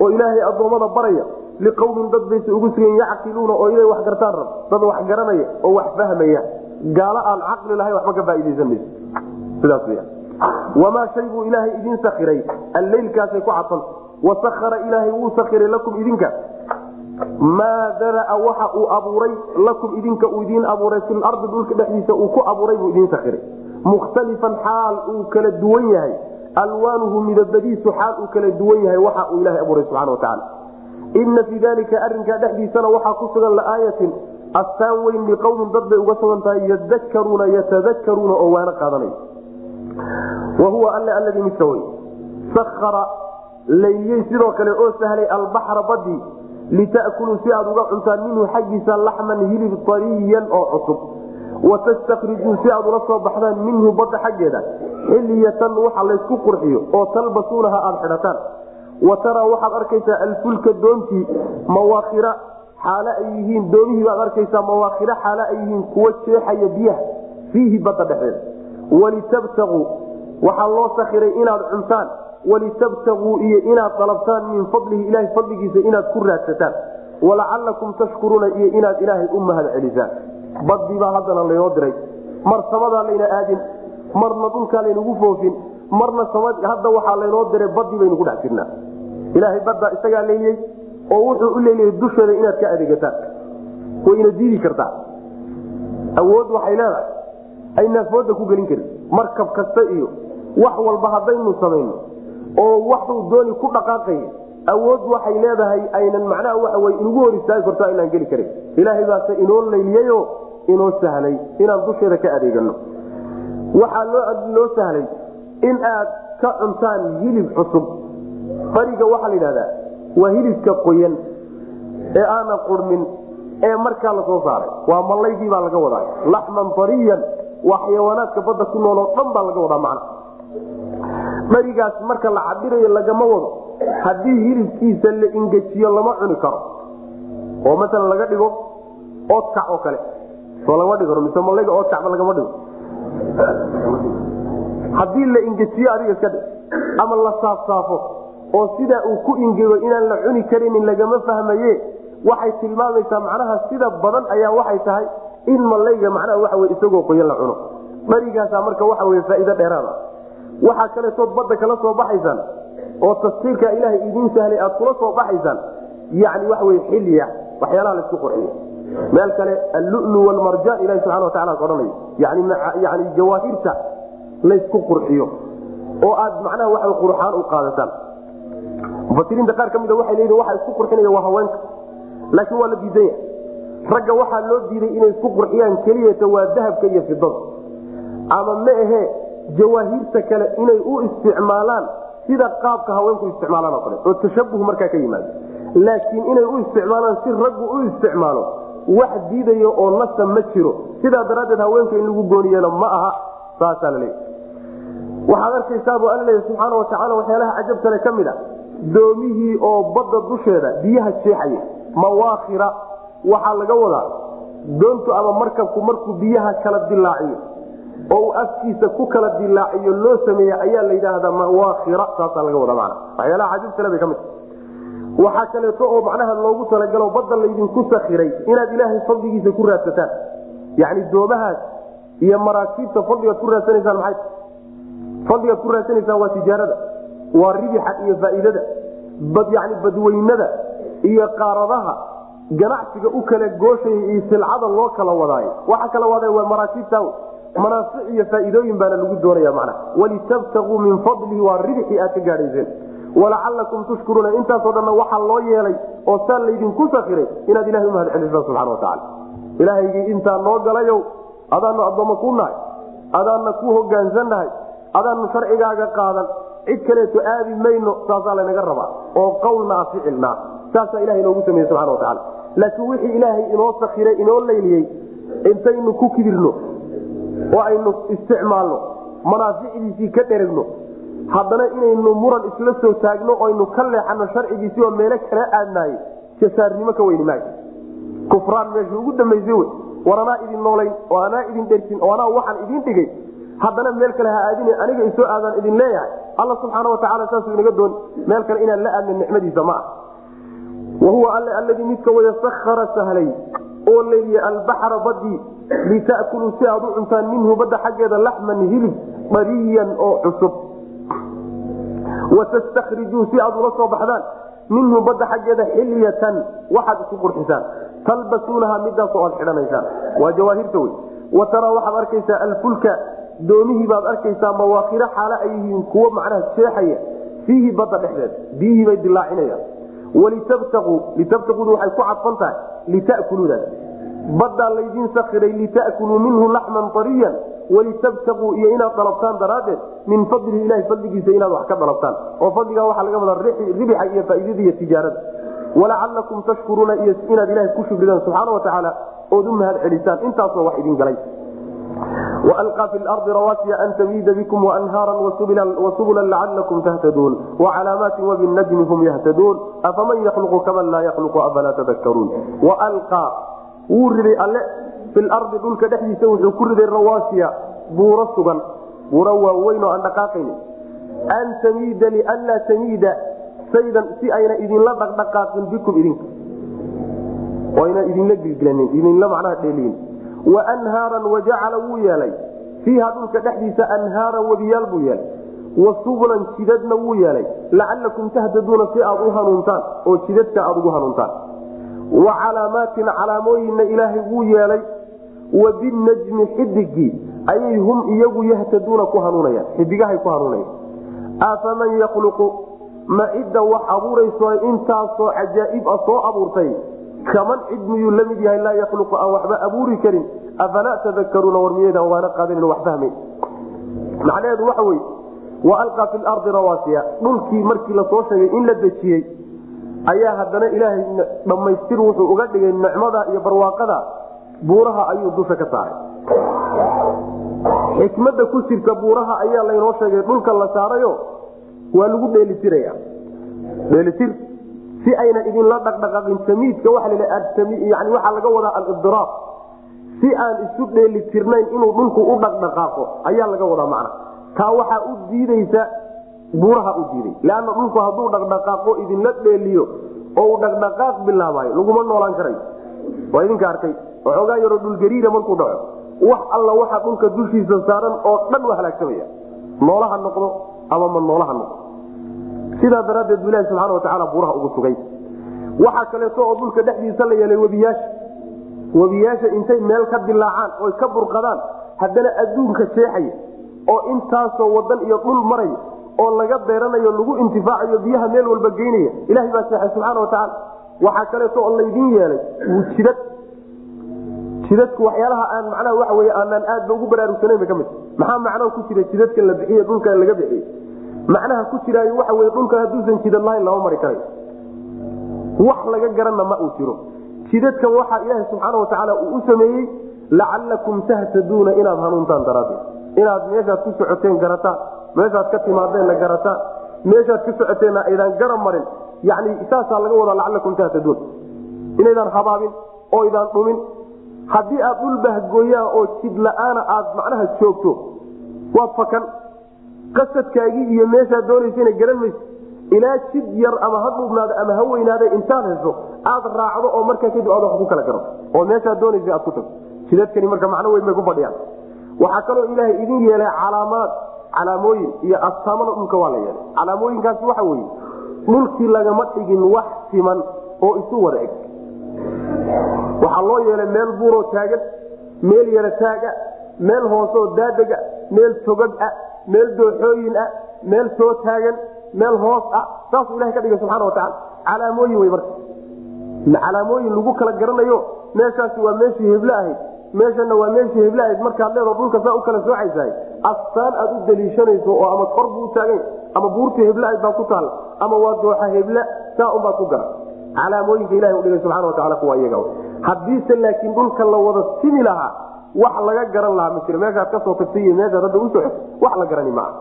[SPEAKER 1] oo ilaahay addoommada baraya. Liqowmin dad bayse ugu sugan yacqiluuna oo inay wax gartaan rab. Dad wax garanaya oo wax fahmaya. Gaalo aan caqli lahayn waxba ka faa'idaysan mayso sidaas wya wamaa shay buu ilaahay idiin sakiray alleylkaasay ku cadfanta wasahara ilaahay wuu sakiray lakum idinka maa daraa waxa uu abuuray lakum idinka uu idiin abuuray filardi dhulka dhexdiisa uu ku abuuray buu idiin sakiray mukhtalifan xaal uu kala duwan yahay
[SPEAKER 2] alwaanuhu midabadiisu xaal uu kala duwan yahay waxa uu ilahay abuuray subxana watacaala ina fii dalika arinkaa dhexdiisana waxaa ku sugan laaayatin astaan weyn liqowmin dad bay uga sugan tahay yadakaruuna yatadakaruuna oo waana qaadanay wa huwa alle alladii midka wey sakara layliyey sidoo kale oo sahlay albaxra badii lita'kuluu si aad uga cuntaan minhu xaggiisa laxman hilib tariyan oo cusub. watastakrijuu si aad ula soo baxdaan minhu badda xaggeeda. xiliyatan waxa laysku qurxiyo oo talbasuunaha aada xidhataan. wa taraa waxaad arkaysaa alfulka doontii mawaakhira xaale ay yihiin doonihii baad arkaysaa mawaakhira xaale ay yihiin kuwa jeexaya biyaha fiihi badda dhexeeda walitabtaguu waxaa loo sakiray inaad cuntaan walitabtaguu iyo inaad dalabtaan min fadlihi ilahay fadligiisa inaad ku raadsataan walacalakum tashkuruuna iyo inaad ilaahay u mahad celisaan badii baa haddana laynoo diray mar samadaa layna aadin marna dhulkaa laynagu foofin marna hadda waxaa laynoo diray badii baynu ku dhex jirnaa ilaahay baddaa isagaa leyliyey oo wuxuu u leeliyay dusheeda inaad ka adeegataan wayna diidi kartaa awood waxay leedahay aynaan fooda ku gelin karin markab kasta iyo wax walba haddaynu samayno oo waxuu dooni ku dhaqaaqaya awood waxay leedahay aynan macnaha waa inugu hor istaagi karto aynaan geli karin. Ilaahay baase inoo layliyayo inoo sahlay inaan dusheeda ka adeegano. Waxaa loo sahlay in aad ka cuntaan hilib cusub. Bariga waxaa la yidhahdaa waa hilibka qoyan ee aanan qurmin ee markaa la soo saaray. Waa mallaydii baa laga wadaa. Laxman ariyan waa xayawaanaadka badda ku nool oo dhan baa laga wadaa macna barigaas marka la cabirayo lagama wado. Haddii hilibkiisa la ingejiyo lama cuni karo. Oo maalan laga dhigo oodkac oo kale. Soo lama dhig mise malayga oodkacba lagama dhigo? Haddii la ingejiyo adiga iska dhig. Ama la saafsaafo. Oo sidaa uu ku ingego inaan la cuni karinin lagama fahmaye. Waxay tilmaamaysaa macnaha sida badan ayaa waxay tahay in malayga macnaha wey isagoo qoyan la cuno. Barigaasa marka waxa wey faa'iido dheeraada waxaa kaleetood badda kala soo baxaysaan oo tafsiirka ilaahay idiin sahlay aad kula soo baxaysaan. Yani waxa wey xilya waxyaalaha la isku qurxiyo. Meel kale allulu walmarjaan ilahi subxana watacala odhanayo yani jawaahirta laysku qurxiyo. Oo aad macnaha waa qurxaan u qaadataan. Mufasiriinta qaar ka mida waxay leeyihiin waxa isku qurxinaya waa haweenka. Laakiin waa la diidan yahay ragga waxaa loo diiday inay isku qurxiyaan keliyata waa dahabka iyo fidada. Ama ma ahe jawaahirta kale inay u isticmaalaan sida qaabka haweenku isticmaalaan oo kale oo tashabuh markaa ka yimaado laakiin inay u isticmaalaan si raggu u isticmaalo wax diidayo oo nasa ma jiro. Sidaa daraaddeed haweenka in lagu gooniyelo ma aha saasaa la leeya waxaad arkaysaabuu alla leeya subxaana watacaala waxyaalaha cajabkale ka mid a. Doomihii oo badda dusheeda biyaha jeexaya mawaakhira waxaa laga wadaa doontu ama markabku markuu biyaha kala dilaaciyo oo uu afkiisa ku kala dilaaciyo loo sameeya ayaa la yidhaahdaa mawaakhira saasaa laga wadaa mana waxyaalaha cajabkale bay ka mid waxaa kaleeto oo macnaha loogu talagalo badda laydinku sakiray inaad ilaahay fadligiisa ku raadsataan. Yacni doomahaas iyo maraakiibta fadligaad ku raadsanaysaan maxay? Fadligaad ku raadsanaysaan waa tijaarada waa ribixa iyo faa'iidada yani badweynada iyo qaaradaha ganacsiga u kala gooshaya iyo silcada loo kala wadaayo. Waxa kala waday waa maraakiibta manaafic iyo faa'iidooyin baana lagu doonaya macnaha. Walitabtaguu min fadlihi waa ribxii aad ka gaadhayseen walacalakum tushkuruuna intaasoo dhanna waxaa loo yeelay oo saa laydinku sakiray inaad ilahay umahad celisaan subxana watacaala ilaahaygii intaa noo galayow adaanu addoommo ku nahay adaanna ku hogaansannahay adaanu sharcigaaga qaadan cid kaleeto aadi mayno saasaa laynaga rabaa oo qawlna a ficilnaa saasaa ilahay inoogu sameye subxana watacaala laakiin wixii ilaahay inoo sakiray inoo layliyey intaynu ku kibirno oo aynu isticmaalno manaaficdiisii ka dheragno. Haddana inaynu muran isla soo taagno oynu ka leexano sharcigiisi oo meelo kala aadnaayo jasaarnimo ka weyni maag kufraan meesha ugu dambaysa wey. War idin noolayn oo anaa idin dhersin oo anaa waxaan idin dhigay. Haddana meel kale ha aadin aniga isoo aadaan idin leeyahay. Alla subxaana watacaala saasuu inaga doon meel kale inaan la aadna nicmadiisa ma ah. Wahuwa alle alladii midka wayasahara sahlay oo leeliye albaxra badii lita'kuluu si aad u cuntaan minhu badda xaggeeda laxman hilib bariyan oo cusub. Watastakrijuu si aad ula soo baxdaan minhu badda xaggeeda xilyatan waxaad isu qurxisaan. Talbasuunaha midaasoo aad xidhanaysaan. Waa jawaahirta wey wa waxaad arkaysaa alfulka. Doonihii baad arkaysaa mawaakhiro xaalo ay yihiin kuwo macnaha jeexaya fiihi badda dhexdeed. Biyihii bay dilaacinayaan. Walitabtaquu litabtaquudu waxay ku cadfan tahay. Lita'kuluudaas baddaa laydiin sakiray lita'kuluu minhu laxman ariyan walitabtaquu iyo inaad dalabtaan daraaddeed min fadlihi ilahi fadligiisa inaad wax ka dalabtaan. Oo fadligaa waxaa laga wadaa ribixa iyo faaidada iyo tijaarada. Walacalakum tashkuruuna iyo inaad ilahay ku shukridaan subxaana watacaala ood u mahad celisaan intaasoo wax idin galay. Walqaa fi lardi rawaasiya an tamiida bikum waanhaara wasubula lacalakum tahtaduun wacalaamaati wabinajmi hum yahtaduun. Afaman yakhluqu kaman laa yakhluqu afalaa tadakaruun walqaa wuu riday alle. Fi lardi dhulka dhexdiisa wuxuu ku riday rawaasiya buuro sugan. Buuro waaweyn oo aan dhaqaaqayni an tamiida lianlaa tamiida. Saydan si ayna idinla dhaqdhaqaaqin bikum idinka oyna idinla gilgilanin idinla macnaha dheeliyin waanhaaran wajacala wuu yeelay. Fiiha dhulka dhexdiisa anhaaran webiyaal buu yeelay. Wa sublan jidadna wuu yeelay. Lacalakum tahtaduuna si aad u hanuuntaan oo jidadka aad ugu hanuuntaan wa calaamaatin calaamooyinna ilaahay wuu yeelay wa binajmi xidigii ayay hum iyagu yahtaduuna ku hanuunayaan xidigahay ku hanuunayaan. Afaman yakhluqu ma cidda wax abuurayso intaasoo cajaa'ib a soo abuurtay kaman cid miyuu la mid yahay laa yakhluqu aan waxba abuuri karin afalaa tadakaruuna war miyaydaan waana qaadanin wax fahmay macnaheedu waxa weye wa alqaa fi lardi rawaasiya dhulkii markii la soo sheegay in la dejiyey ayaa haddana ilaahay dhammaystir wuxuu uga dhigay nicmada iyo barwaaqada. Buuraha ayuu dusha ka saaray. Xikmada ku jirta buuraha ayaa laynoo sheegay dhulka la saarayo waa lagu dheelitiraya dheelitir si ayna idinla dhaqdhaqaaqin tamiidka waa yani waxaa laga wadaa alibdiraab si aan isu dheeli tirnayn inuu dhulku u dhaqdhaqaaqo ayaa laga wadaa macna. Taa waxaa u diideysa buuraha u diiday leanna dhulku hadduu dhaqdhaqaaqo idinla dheeliyo oo uu dhaqdhaqaaq bilaabaayo laguma noolaan karayo waa idinka arkay. Waxoogaa yaroo dhulgariira markuu dhaco. Wax alla waxa dhulka dushiisa saaran oo dhan waa halaagsamaya noolaha noqdo ama ma noolaha noqdo? Sidaa daraaddeed bu ilahi subxana watacaala buuraha ugu sugay. Waxaa kaleeto oo dhulka dhexdiisa la yeelay webiyaasha webiyaasha intay meel ka dilaacaan oy ka burqadaan haddana adduunka jeexaya oo intaasoo wadan iyo dhul maraya oo laga beeranayo lagu intifaacayo biyaha meel walba geynaya ilahay baa seexay subxaana watacaala waxaa kaleeto oo laydin yeelay jidad. Jidadku waxyaalaha aan macnaha waxa wey aanaan aadba ugu baraarugsanayn ba ka mid maxaa macnaha ku jira jidadka la bixiye dhulka laga bixiyey macnaha ku jiraayo waxa wey dhulka hadduusan jidad lahayn lama mari karayo wax laga garanna ma uu jiro. Jidadkan waxaa ilaaha subxaana watacaala uu u sameeyey lacalakum tahtaduuna inaad hanuuntaan daraaddeed. Inaad meeshaad ku socoteen garataan meeshaad ka timaadeenna garataan meeshaad ka socoteenna aydaan garan marin. Yani saasaa laga wadaa lacalakum tahtaduun inaydaan habaabin oo idaan dhumin. Haddii aad dhul bahgooyaa oo jid la'aana aad macnaha joogto waad fakan. Qasadkaagii iyo meeshaad doonaysana garan maysa ilaa jid yar ama ha dhuubnaada ama ha weynaada intaad hesho aad raacdo oo markaa kadib aad wax ku kala garo. Oo meeshaad doonaysa aad ku tagto jidadkani marka macno weyn bay ku fadhiyaan. Waxaa kaloo ilaahay idin yeelay calaamaad calaamooyin iyo astaamada dhulka waa la yeelay. Calaamooyinkaasi waxa weye dhulkii lagama dhigin wax siman oo isu wada eg. Waxaa loo yeelay meel buuroo taagan meel yara taaga meel hoosoo daadega meel togag ah meel dooxooyin ah meel soo taagan meel hoos ah saasuu ilahay ka dhigay subxana watacaala calaamooyin wey marka calaamooyin lagu kala garanayo meeshaasi waa meeshii heblo ahayd. Meeshana waa meeshii heblo ahayd. Markaad leedo dhulka saa u kala soocaysahay astaan aad u daliishanayso oo ama kor buu taagayn ama buurtii heblo ahayd baa ku taalla ama waa dooxa hebla saa unbaad ku gara calaamooyinka ilahay udhigay subxana watacala kuwa iyaga haddiise laakiin dhulka la wada simi lahaa wax laga garan lahaa ma meeshaad ka soo tagtay iyo meeshaad hadda u socoto wax la garani maaha.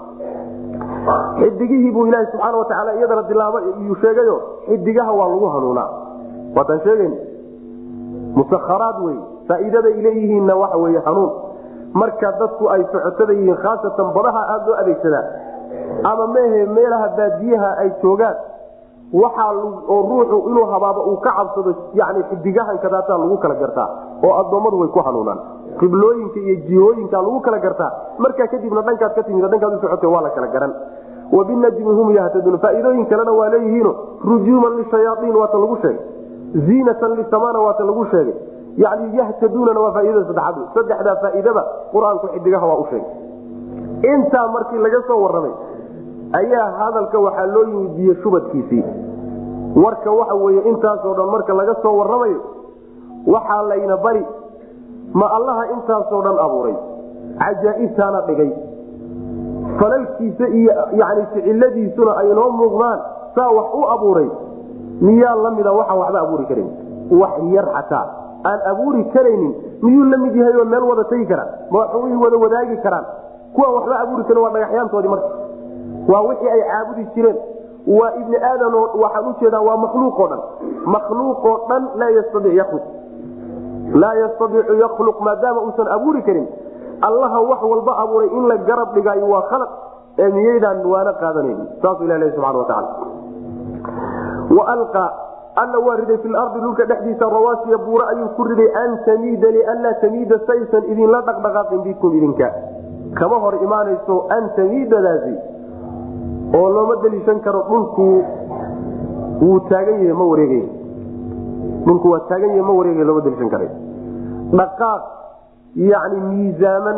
[SPEAKER 2] Xidigihii buu ilaaha subxaana watacaala iyadana dilaaba iyuu sheegayo xidigaha waa lagu hanuunaa. Waataan sheegayn musakharaad wey faa'iidada ay leeyihiinna waxa weeye hanuun marka dadku ay socotada yihiin khaasatan badaha aada loo adeegsadaa ama mehe meelaha baadiyaha ay joogaan waxaa oo ruuxu inuu habaabo uu ka cabsado yani xidigahankadaataa lagu kala gartaa oo addoommadu way ku hanuunaan. Qiblooyinka iyo jihooyinka lagu kala gartaa markaa kadibna dhankaad ka timid dhankaad u waa la kala garan. Wabinajmi hum yahtaduun faa'iidooyin kalena waa leeyihiino rujuuman lishayaaiin waata lagu sheegay. Ziinatan lisamana waata lagu sheegay yani yahtaduunana waa faaidada saddexaad. Saddexdaa faa'iidaba qur'aanku xidigaha waa u intaa markii laga soo warramay ayaa hadalka waxaa loo biyo shubadkiisii. Warka waxa weye intaasoo dhan marka laga soo warramayo waxaa layna bari ma allaha intaasoo dhan abuuray. Cajaa'ibtaana dhigay. Falalkiisa iyo yani ficiladiisuna ay noo muuqdaan. Saa wax u abuuray. Miyaa la mida waxaan waxba abuuri karan wax yar xataa aan abuuri karaynin miyuu la mid yahay oo meel wada tegi karaan ma waxay wada wadaagi karaan? Kuwaan waxba abuuri karin waa dhagaxyaantoodii marka. Waa wixii ay caabudi jireen. Waa ibni aadam waxaan u jeedaa waa makhluuqoo dhan. Makhluuqoo dhan laa yastaiic yaluq laa yastaiicu yakhluq maadaama uusan abuuri karin allaha wax walba abuuray in la garab dhigaayo waa khalaq ee miyaydaan waana qaadanayni saasuu ilah subana wataala alla waa riday fi lardi dhulka dhexdiisa rawaasiya buura ayuu ku riday an tamiida lianlaa tamiida saysan idinla dhaqdhaqaaqin bikum idinka. Kama hor imaanayso an tamiidadaasi oo looma daliishan karo dhulku wuu taagan yahay ma wareegay. Dhulku waa taagan yahay ma wareegay looma daliishan karay. Dhaqaaq yacni miisaaman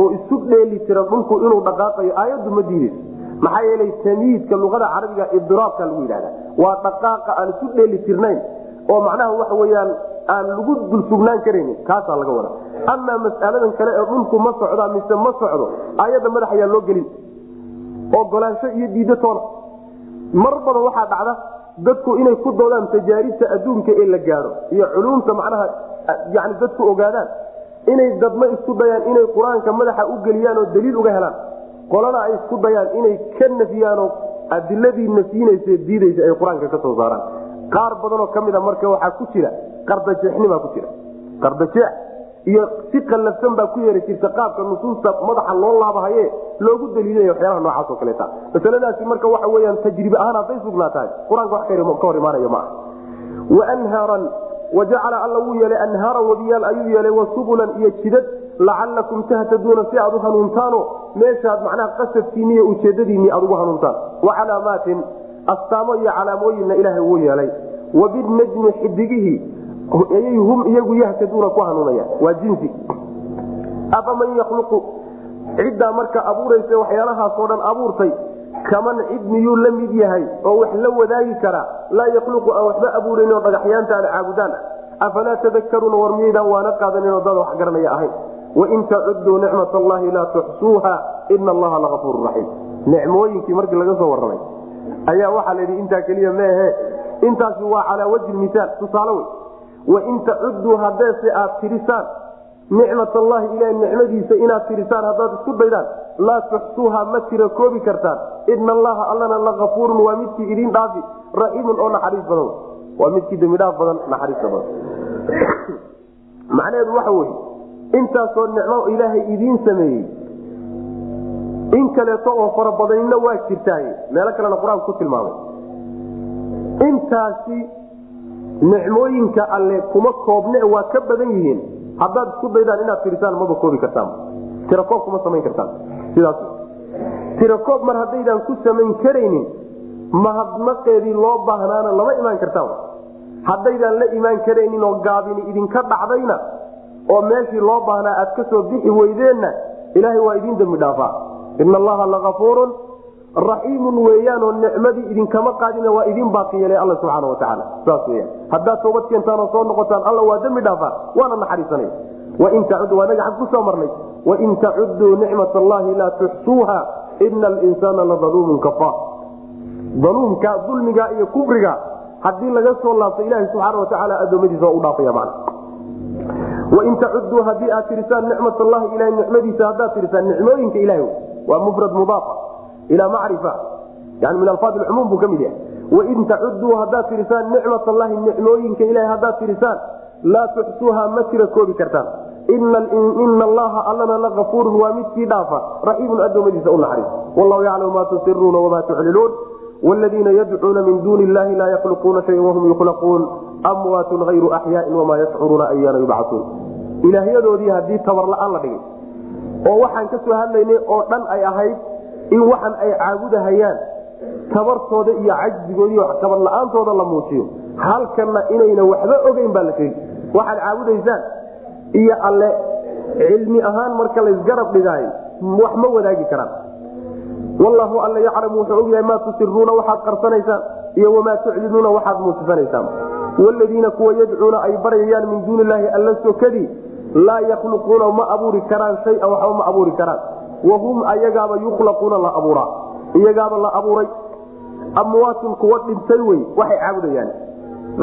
[SPEAKER 2] oo isu dheeli tiran dhulku inuu dhaqaaqayo aayaddu ma diidayso maxaa yeelay tamiidka luqada carabiga idiraabka lagu yidhahda waa dhaqaaqa aan isu dheeli tirnayn oo macnaha waxa weyaan aan lagu dul sugnaan karaynin kaasaa laga wada amaa mas'aladan kale ee dhulku ma socdaa mise ma socdo aayadda madax ayaa loo gelin. Ogolaansho iyo diiddo toona mar badan waxaa dhacda dadku inay ku doodaan tajaaribta adduunka ee la gaadho iyo culuumta macnaha yani dadku ogaadaan inay dadma isku dayaan inay qur'aanka madaxa u geliyaan oo daliil uga helaan. Qolana ay isku dayaan inay ka nafiyaanoo adiladii nafyinaysa diidaysa ay qur'aanka ka soo saaraan. Qaar badanoo ka mid marka waxaa ku jira qardajeexnimaa ku jira. Qardajeex iyo si qallafsan baa ku yeeri jirta qaabka nusuusta madaxa loo laabahaye loogu daliilaya waxyaalaha noocaas oo kaleeta. Masaladaasi marka waxa weyaan tajribe ahaan hadday sugnaa tahay qur'aanka wax ka hor imaanayo ma aha. Wanhaaran wajacala alla wuu yeelay anhaaran wadiyaal ayuu yeelay wasubulan iyo jidad lacalakum tahtaduuna si aad u hanuuntaano meeshaad macnaha qasadkiini iyo ujeedadiinni aad ugu hanuuntaan. Wacalaamaatin astaamo iyo calaamooyinna ilaahay wuu yeelay. Wabinajmi xidigihii ayay hum iyagu yahtaduuna ku hanuunayaan. Waa jinsi. Afaman yakhluqu ciddaa marka abuuraysa waxyaalahaasoo dhan abuurtay kaman cid miyuu la mid yahay oo wax la wadaagi karaa laa yakhluqu aan waxba abuurayn oo dhagaxyaanta aan caabudaan. Afalaa tadakaruuna war miyaydaan waana qaadaninoo dad wax garanaya ahayn wain tacuduu nicmat allahi laa tuxsuuha ina allaha lagafuuru raxiim nicmooyinkii markii laga soo warramay ayaa waxaa la intaa keliya meehe intaasi waa calaa wajhi misaal tusaale wey wain tacuduu hadeese aad tirisaan nicmat allahi ilaah nicmadiisa inaad tirisaan haddaad isku daydaan laa tuxsuuha ma tira koobi kartaan ina allaha allana lagafuurun waa midkii idin dhaafi raxiimun oo naxariis badan waa midkii dembidhaaf badan naxariista badan macnaheedu waxa weye intaasoo nicmo ilaahay idiin sameeyey. In kaleeto oo farabadanina waa jirtaay. Meelo kalena qur'aanku ku tilmaamay. Intaasi nicmooyinka alle kuma koobne waa ka badan yihiin. Haddaad isku daydaan inaad tirisaan maba koobi kartaan. Tirakoob kuma samayn kartaan. Sidaas. Tirakoob mar haddaydaan ku samayn karaynin mahadnaqeedii loo baahnaana lama imaan kartaan. Haddaydaan la imaan karaynin oo gaabini idinka dhacdayna oo meeshii loo baahnaa aad ka soo bixi weydeenna ilaahay waa idiin dembi dhaafaa ina allaha lagafuurun raxiimun weeyaanoo nicmadii idinkama qaadina waa idin baaqi yeelay alla subxaana watacaala saas weyaan haddaad toobad keentaan oo soo noqotaan alla waa dembi dhaafaa waana naxariisanaya wain naga xag ku soo marnay. Wain tacuduu nicmat allahi laa tuxsuuha ina alinsaana ladaluumun kafaar daluumka dulmiga iyo kufriga haddii laga soo laabto ilaahi subxaana watacaala adoomadiisa u dhaafaya macna wain tacuduu haddii aad tirisaan nicmat allahi ilahay nicmadiisa haddaad tirisaan nicmooyinka ilahay waa mufrad mudaafa ila macrifa yani min alfaad lcumuum buu ka mid yahay wain tacuduu haddaad tirisaan nicmat allahi nicmooyinka ilahay haddaad tirisaan laa tuxsuuha ma tira koobi kartaan ina allaha allana lagafuurun waa midkii dhaafa raxiimun adoomadiisa u naxariis wallahu yaclamu ma tusiruuna wama tuclinuun wladiina yadcuuna min duuni illahi laa yakhluquuna shayan wahum yukhlaquun amwaatun hayru axyaain wamaa yashcuruuna ayaana yubcauun ilaahyadoodii haddii tabar la'aan la dhigay oo waxaan ka soo hadlaynay oo dhan ay ahayd in waxan ay caabudahayaan tabartooda iyo cajzigoodi tabar la'aantooda la muujiyo halkanna inayna waxba ogeyn baa la sheegi waxaad caabudaysaan iyo alle cilmi ahaan marka laysgarab dhigaayo wax ma wadaagi karaan. Wallahu alla yaclamu wuxuu ogyahay maa tusiruuna waxaad qarsanaysaan iyo wamaa tuclinuuna waxaad muusifanaysaan wladiina kuwa yadcuuna ay baryayaan min duuni illaahi alla sokadii laa yakhluquuna ma abuuri karaan shaya waxba ma abuuri karaan wahum ayagaaba yukhlaquuna la abuuraa iyagaaba la abuuray amwaatun kuwa dhintay wey waxay caabudayaan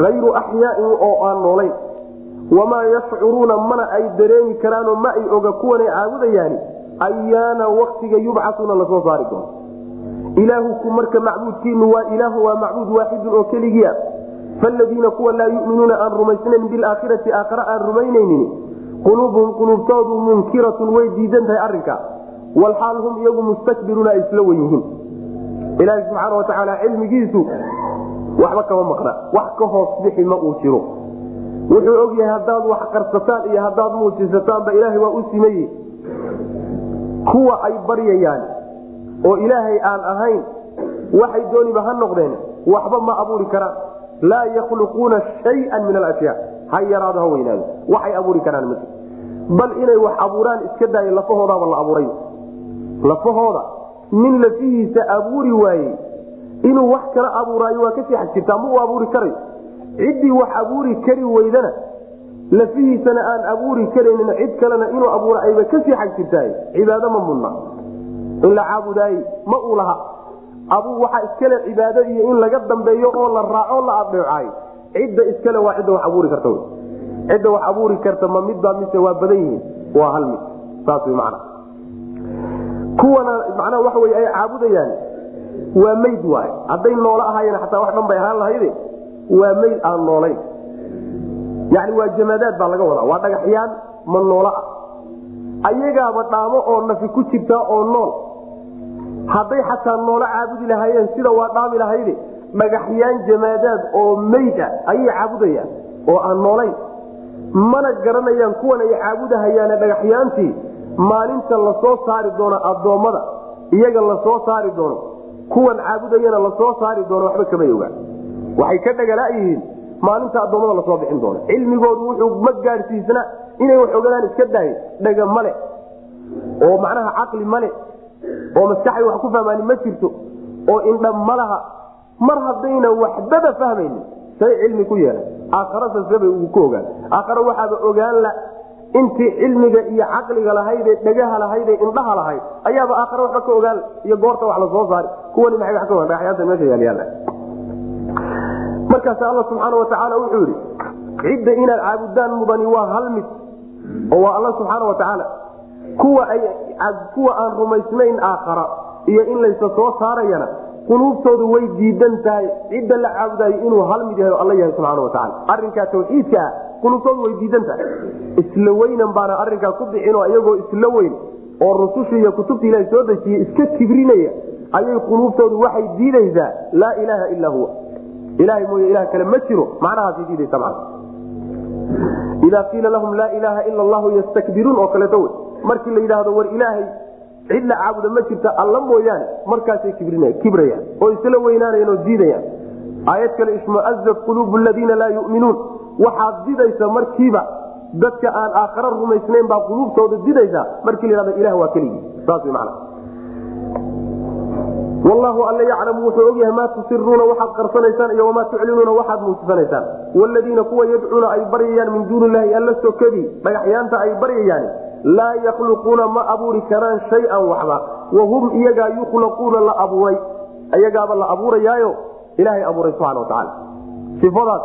[SPEAKER 2] hayru axyaain oo aan noolayn wamaa yashcuruuna mana ay dareemi karaanoo ma ay oga kuwanay caabudayaani ayaana waktiga yubcasuuna la soo saari doono ilaahuku marka macbuudkiinu waa ilaahu waa macbuud waaxidun oo keligiia faladiina kuwa laa yuminuuna aan rumaysnayn bilaakhirati aakhare aan rumaynaynin quluubuhum quluubtoodu munkiratun way diidan tahay arinka walxaal hum iyagu mustakbiruuna ay isla wen yihiin ilaahi subxaana watacaala cilmigiisu waxba kama maqna wax ka hoos ma uu jiro wuxuu og yahay haddaad wax qarsataan iyo haddaad muujisataanba ilaahay waa u simaye kuwa ay baryayaan oo ilaahay aan ahayn waxay dooniba ha noqdeen waxba ma abuuri karaan laa yakhluquuna shayan min alashyaa ha yaraado ha weynaado waxay abuuri karaan bal inay wax abuuraan iska daayo lafahoodaaba la abuuray lafahooda nin lafihiisa abuuri waayey inuu wax kala abuuraayo waa ka sii xag jirtaa ma uu abuuri karayo ciddii wax abuuri kari weydana lafihiisana aan abuuri karaynin cid kalena inuu abuura ayba ka sii xag jirtaay cibaado ma mudna in la caabudaayey ma uu laha abuu waxaa iskale cibaado iyo in laga dambeeyo oo la raaco la adeecaayo cidda iskale waa cidda wax abuuri karta cidda wax abuuri karta ma midbaa mise waa badan yihiin? Waa hal mid. Saas man kuwana macnaha waxa wey ay caabudayaan. Waa mayd waay hadday noolo ahaayeen xataa wax dhan bay ahaan lahayde waa mayd aan noolayn. Yani waa jamaadaad baa laga wadaa. Waa dhagaxyaan ma noolo ah. Ayagaaba dhaamo oo nafi ku jirtaa oo nool hadday xataa noolo caabudi lahaayeen sida waa dhaami lahayde dhagaxyaan jamaadaad oo meyd ah ayay caabudayaan oo aan noolayn. Mana garanayaan kuwan ay caabudahayaane dhagaxyaantii maalinta la soo saari doono addoommada iyaga la soo saari doono. Kuwan caabudayana la soo saari doono waxba kamay ogaan waxay ka dhagalaayihiin maalinta addoommada la soo bixin doono. Cilmigoodu wuxuu ma gaadhsiisna inay wax ogadaan iska daayo dhaga male oo macnaha caqli male oo maskaxay wax ku fahmaani ma jirto oo indha malaha mar haddayna waxbaba fahmaynin say cilmi ku yeelan. Aakharasasebay ku ogaan. Aakhare waxaaba ogaan la intii cilmiga iyo caqliga lahaydee dhagaha lahaydee indhaha lahayd ayaaba aakhare waxba ka ogaan iyo goorta wax la soo saari. Kuwani maay wa ka ogaan? Dhagaxyaanta meesha yaalyaala markaas alla subxaana watacaala wuxuu yidhi cidda inaad caabudaan mudani waa hal mid. Oo waa alla subxaana watacaala ay kuwa aan rumaysnayn aakhara iyo in laysa soo saarayana quluubtoodu way diidan tahay. Cidda la caabudayo inuu hal mid yahay oo alla yahay subxaana watacaala arrinkaa tawxiidka ah quluubtoodu way diidan tahay. Isla weynan baana arrinkaa ku bixinoo iyagoo isla weyn oo rususha iyo kutubta ilaha soo dejiyey iska kibrinaya ayay quluubtoodu waxay diidaysaa laa ilaaha ilaa huwa. Ilahay mooye ilah kale ma jiro macnahaasay diidaysa man idaa qiila lahum laa ilaaha ila allahu yastakbiruun oo kaleeto wey markii la yidhaahdo war ilaahay cid la caabuda ma jirta alla mooyaane markaasay kibrayaan oo isla weynaanayan oo diidayaan. Aayad kale ishmuazat quluubu ladiina laa yuminuun. Waxaad didaysa markiiba dadka aan aakhara rumaysnayn baa quluubtooda didaysa markii la yhahdo ilah waa keligii. Saas wey macna wallahu alla yaclamu wuxuu ogyahay maa tusiruuna waxaad qarsanaysaan iyo wamaa tuclinuuna waxaad muujisanaysaan. Wladiina kuwa yadcuuna ay baryayaan min duuni illahi alla sokadii dhagaxyaanta ay baryayaan laa yakhluquuna ma abuuri karaan shayan waxba wahum iyagaa yukhlaquuna la abuuray. Iyagaaba la abuurayaayo ilaahay abuuray subxana watacaala ifadaas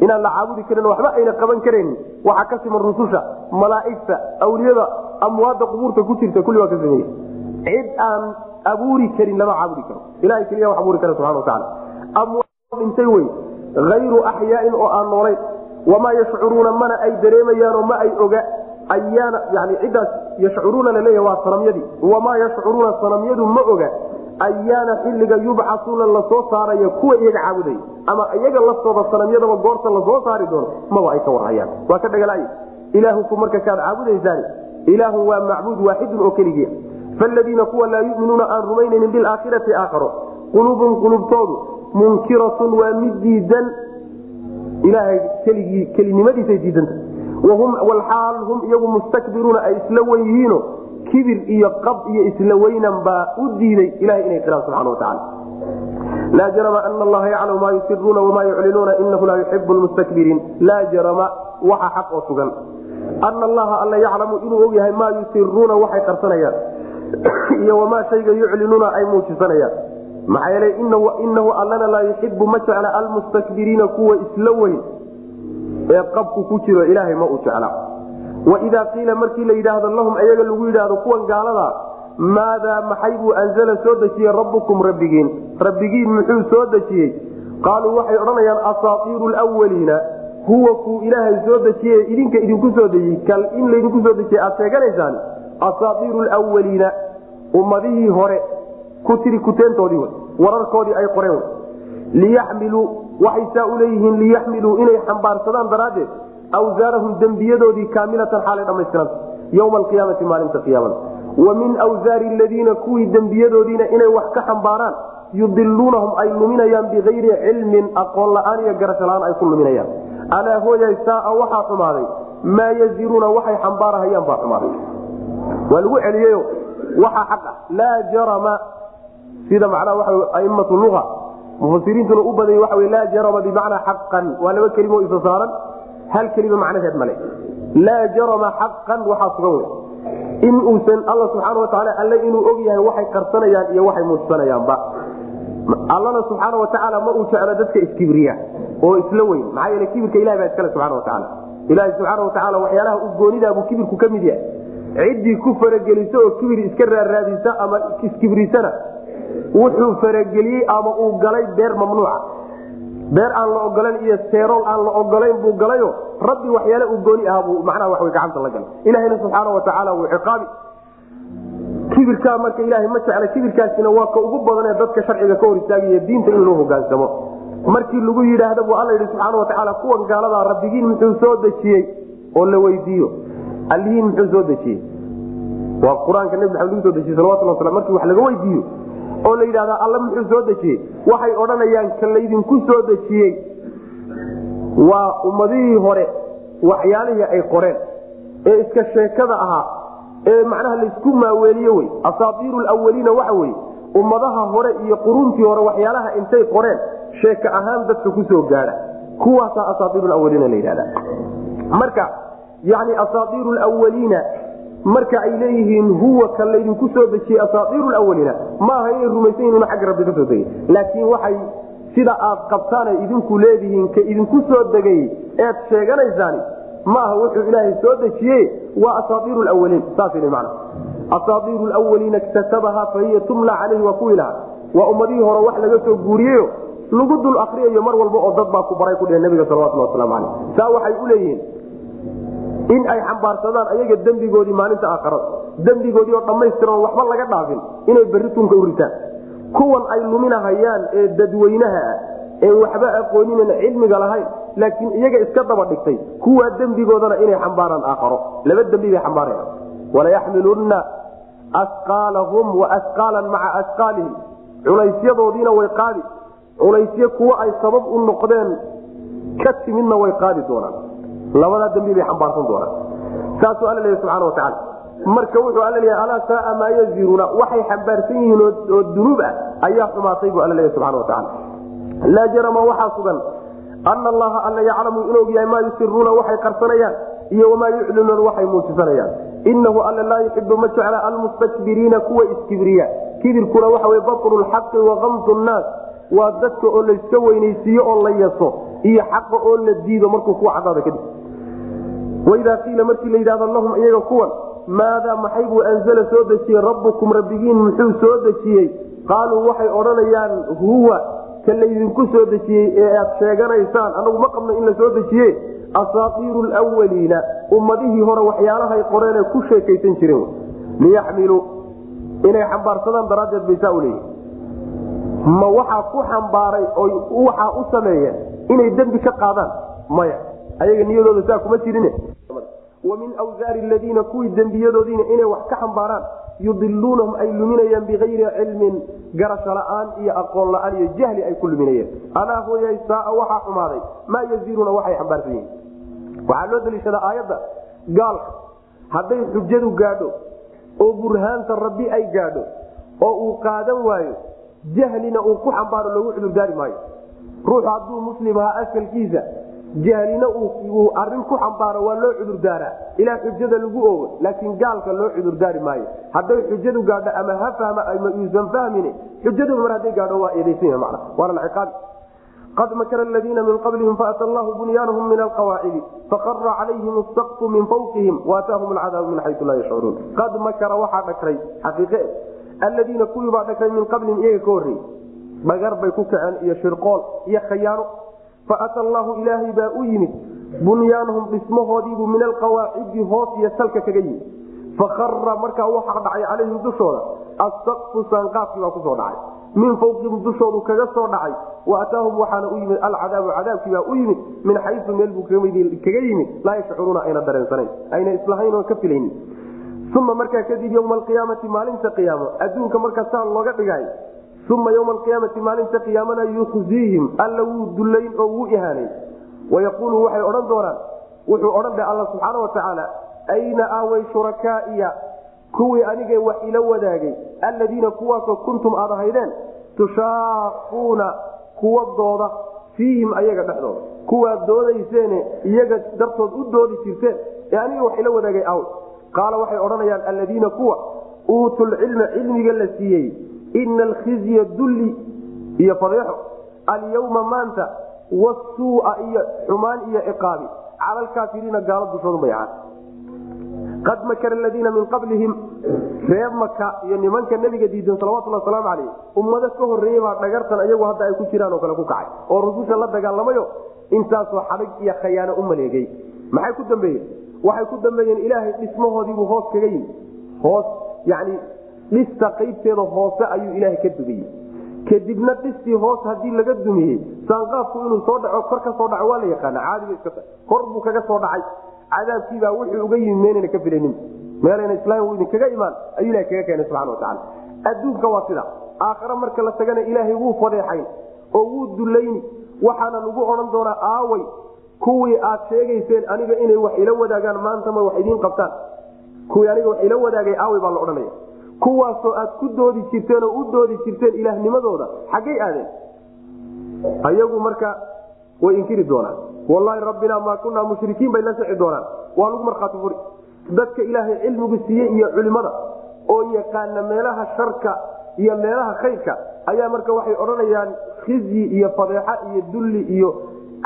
[SPEAKER 2] inaan la caabudi karin waxba ayna qaban karayn waxaa ka siman rususha malaaigta awliyada amwaadda qubuurta ku jirta kulli waa ka sameeye cid aan abuuri karin lama caabudi karo. Ilahay keliya wax abuuri kara subxana watacaala amwaad dhintay wey hayru axyaain oo aan noolayn. Wamaa yashcuruuna mana ay dareemayaanoo ma ay oga ayaana yani ciddaas yashcuruuna laleeya waa sanamyadii. Wamaa yashcuruuna sanamyadu ma oga ayaana xilliga yubcasuuna la soo saaraya kuwa iyaga caabudaya ama iyaga laftooda sanamyadaba goorta la soo saari doono maba ay ka warhayaan. Waa ka dhagalay ilaahuku marka kaad caabudaysaan ilaahun waa macbuud waaxidun oo keligiia faladiina kuwa laa yuminuuna aan rumaynaynin bilaakhirati aakharo. Quluubum qulubtoodu munkiratun waa mid diidan. Ilaahay keligii kelinimadiisay diidanta walxaal hum iyagu mustakbiruuna ay isla wen yihiino kibir iyo qab iyo isla weynan baa u diiday ilahay inay qiraan subxana watacaala laa jarama ana allaha yaclamu maa yusiruuna wamaa yuclinuuna inahu laa yuxibu lmustakbiriin laa jarama waxa xaq oo sugan ana allaha alla yaclamu inuu og yahay maa yusiruuna waxay qarsanayaan iyo wamaa shayga yuclinuuna ay muujisanayaan maxaa yeelay inahu allana laa yuxibu ma jecla almustakbiriina kuwa isla weyn ee qabku ku jiro ilaahay ma uu jecla waidaa qiila markii la yidhaahdo lahum ayaga lagu yidhaahdo kuwan gaalada maadaa maxay buu anzala soo dejiyey rabbukum rabbigiin? Rabbigiin muxuu soo dejiyey? Qaaluu waxay odhanayaan asaaiiru lwaliina huwa kuu ilaahay soo dejiye idinka idinku soo dejiyey kal in laydinku soo dejiyey aad sheeganaysaan? Asaaiiru lwaliina ummadihii hore ku tiri kuteentoodii wararkoodii ay qoreen liyaxmiluu waxay saa u leeyihiin liyaxmiluu inay xambaarsadaan daraaddeed awsaarahum dembiyadoodii kaamilatan xaalay dhammaystiranta yowma alqiyaamati maalinta qiyaamada wa min awsaari aladiina kuwii dembiyadoodiina inay wax ka xambaaraan yudiluunahum ay luminayaan bikayri cilmin aqoon la'aan iyo garasho la'aan ay ku luminayaan alaa hooyay saaa waxaa xumaaday maa yaziruuna waxay xambaarahayaan baa xumaaday waa lagu celiyeyo waxaa xaq ah laa jarama sida macnaha waa aimatu lua mufasiriintuna u badanya waxa laa jarama bimacnaa xaqan. Waa laba kelimo isa saaran. Hal kelima macnaheed male laa jarama xaqan waxaa sugan wey in uusan alla subxaana watacaala alle inuu og waxay qarsanayaan iyo waxay muujsanayaanba. Allana subxaana watacaala ma uu jeclo dadka iskibriya oo isla weyn. Maxaa yeele kibirka ilahi baa iskale subxana watacaala ilaahi subxaana watacaala waxyaalaha u goonidaabuu kibirku ka mid yahay. Ciddii ku farageliso oo kibir iska raaraadisa ama iskibrisana wuxuu farageliyey ama uu galay beer mamnuuca beer aan la ogolan iyo seerool aan la ogolayn buu galayo rabbi waxyaale uu gooni ahaa buu macnaha wax gacanta la galay. Ilahayna subxaana watacaala wuu ciqaabi. Kibirkaa marka ilaahay ma jecla kibirkaasina waa ka ugu badan ee dadka sharciga ka hor istaagaya diinta in loo hogaansamo markii lagu yidhaahda buu alla yidhi subxaana watacaala kuwan gaaladaa rabbigiin muxuu soo dejiyey? oo la weydiiyo. Allihiin muxuu soo dejiyey. Waa qur'aanka nebi maxamed lagu soo dejiyey salawatullah waslam markii wax laga weydiiyo oo la yidhahda alla muxuu soo dejiyey? Waxay odhanayaan ka laydinku soo dejiyey waa ummadihii hore waxyaalihii ay qoreen ee iska sheekada ahaa ee macnaha laysku maaweeliye wey. Asaatiiru lawaliina waxa weye ummadaha hore iyo quruntii hore waxyaalaha intay qoreen sheeka ahaan dadka ku soo gaadha. Kuwaasaa asaaiiru lawaliina la yidhahda marka yani asaaiiru lwaliina marka ay leeyihiin huwa ka laydinku soo dejiyey asaaiiru lawaliina maaha inay rumaysan yihiin agga rabbi ka soo degay. Laakiin waxay sida aad qabtaanay idinku leedihiin ka idinku soo degay eed sheeganaysaani maaha wuxuu ilaahay soo dejiye waa asaaiiru lwaliin saasman asaaiiru lwaliina ktatabaha fahiya tumla caleyhi waa kuwii lahaa. Waa ummadihii hore wax laga soo guuriyeyo lagu dul akriyayo mar walba oo dad baa ku baray ku dheh nabiga salawatullah waslamu caleyh saa waxay u leeyihiin in ay xambaarsadaan ayaga dembigoodii maalinta aakarada dembigoodii oo dhammaystiran waxba laga dhaafin inay berri tunka u ritaan. Kuwan ay luminahayaan ee dadweynaha ah ee waxba aqooninan cilmiga lahayn laakiin iyaga iska daba dhigtay kuwaa dembigoodana inay xambaaraan aakharo laba dembi bay xambaarayaan walayaxmilunna asqaalahum waasqaalan maca asqaalihim. Culaysyadoodiina way qaadi. Culaysyo kuwa ay sabab u noqdeen ka timidna way qaadi doonaan labadaa dambi bay xambaarsan doonaan. Saasuu alla leeya subxana watacaala marka wuxuu alla leeyahay alaa saaa maa yaziruuna? Waxay xambaarsan yihiin oo dunuub ah ayaa xumaatay buu alla leeya subxana watacaala laa jarama waxaa sugan ana allaha alla yaclamu inuu yahay maa yusiruuna waxay qarsanayaan iyo wamaa yuclinuuna waxay muujisanayaan. Inahu alla laa yuxibu ma jecla almustakbiriina kuwa iskibriya kibirkuna waxa wey batru lxaqi wakamdu nnaas. Waa dadka oo layska weynaysiiyo oo la yaso iyo xaqa oo la diido markuu kuwa cadaada kadib waidaa qiila markii la yidhahdo lahum iyaga kuwan maadaa maxay buu anzala soo dejiyey rabbukum rabbigiin muxuu soo dejiyey qaaluu waxay odhanayaan huwa ka laydinku soo dejiyey ee aad sheeganaysaan anagu ma qabno in la soo dejiye asaaiiru lwaliina ummadihii hore waxyaalahay qoreenee ku sheekaysan jireen liyaxmiluu inay xambaarsadaan daraaddeed bay saa u leeyihiin ma waxaa ku xambaaray oo waxaa u sameeyeen inay dembi ka qaadaan maya ayaga niyadooda saa kuma jirin wa min wsaari ladiina kuwii dembiyadoodiina inay wax ka xambaaraan yudiluunahum ay luminayaan bikayri cilmin garasho la'aan iyo aqoon la'aan iyo jahli ay ku luminayeen alaa hooyay saaa waxaa xumaaday. Maa yaziruuna waxay xambaarsan waxaa loo daliishadaa aayadda. Gaalka hadday xujadu gaadho oo burhaanta rabbi ay gaadho oo uu qaadan waayo jahlina uu ku xambaaro loogu cudurdaari maayo. Ruuxu hadduu muslim ahaa asalkiisa jahlina uu arrin ku xambaaro waa loo cudurdaaraa ilaa xujada lagu ogo laakiin gaalka loo cudurdaari maayo. Hadday xujadu gaadho ama ha fahma ama uusan fahmin xujadu mar hadday gaadho waa eedaysan man waana ciqaabi qad makara aladiina min qablihim faata allahu bunyaanahum min alqawaacidi faqara calayhim asaqfu min fawqihim waataahum alcadaabu min xayu laa yashcuruun qad makara waxaa dhakray xaqiiqe aladiina kuwii baa dhakray min qablihim iyaga ka horreeyey dhagar bay ku kaceen iyo shirqool iyo khayaano faata allahu ilaahay baa u yimid bunyaanahum dhismahoodiibuu min alqawaacidi hoos iyo salka kaga yimid fakara markaa waxaa dhacay calayhim dushooda asaqfu saanqaafkii baa ku soo dhacay min fawqihim dushoodu kaga soo dhacay wa waxaana u yimid alcadaabu cadaabkii baa u yimid min xayu meel kaga yimid laa yashcuruuna ayna dareensanayn ayna islahayn oon ka filaynin uma markaa kadib yowma alqiyaamati maalinta qiyaamo adduunka markaa saa looga dhigay uma ywma alqiyaamati maalinta qiyaamana yukhziihim alla wuu dullayn oo wuu ihaanayn wayaquulu waxay odhan doonaan wuxuu odhan dhe alla subxaana watacaala ayna aaway shurakaaiya kuwii anigee wax ila wadaagay? Alladiina kuwaasoo kuntum aad ahaydeen tushaaquuna kuwa dooda fiihim ayaga dhexdooda. Kuwaad doodayseene iyaga dartood u doodi jirteen ee aniga wax ila wadaagay aw. Qaala waxay odhanayaan alladiina kuwa uutu lcilma cilmiga la siiyey ina alkhizya dulli iyo fadeexo. Alyawma maanta wasuua iyo xumaan iyo ciqaabi. Cala alkaafiriina gaalo dushoodu bay ahaat qad makara aladiina min qablihim reer maka iyo nimanka nabiga diidan salawatulli wasalaamu calayh ummado ka horreeyey dhagartan iyagu hadda ay ku jiraan oo kale ku kacay. Oo rususha la dagaalamayo intaasoo xadhig iyo khayaano u maleegay. Maxay ku dambeeyeen? Waxay ku dambeeyeen ilaahay dhismahoodiibuu hoos kaga yimi hoos yani dhista qaybteeda hoose ayuu ilaahay ka dumiyey kadibna dhistii hoos haddii laga dumiyey saanqaafku inuu soo dhaco kor ka soo dhaco waa la yaqaana caadiga iska kor buu kaga soo dhacay. Cadaabkiibaa wuxuu uga yimid meynayna ka filanin meelayna islaam idinkaga imaan. Ayuu ilahay kaga keenay subxana watacaala adduunka waa sida. Aakhare marka la tagana ilaahay wuu fadeexayn oo wuu dulayni waxaana lagu odhan doonaa aaway kuwii aad sheegayseen aniga inay wax ila wadaagaan maantama wax idiin qabtaan. Kuwii aniga wax ila wadaagay aaway baa la odhanaya kuwaasoo aad ku doodi jirteen oo u doodi jirteen ilaahnimadooda xaggay aadeen? Ayagu marka way inkiri doonaan. Wallaahi rabbinaa maa kunaa mushrikiin bay la sixi doonaan. Waa lagu markhaati furi dadka ilaahay cilmigu siiyey iyo culimada oo yaqaana meelaha sharka iyo meelaha khayrka ayaa marka waxay odhanayaan khizyi iyo fadeexa iyo dulli iyo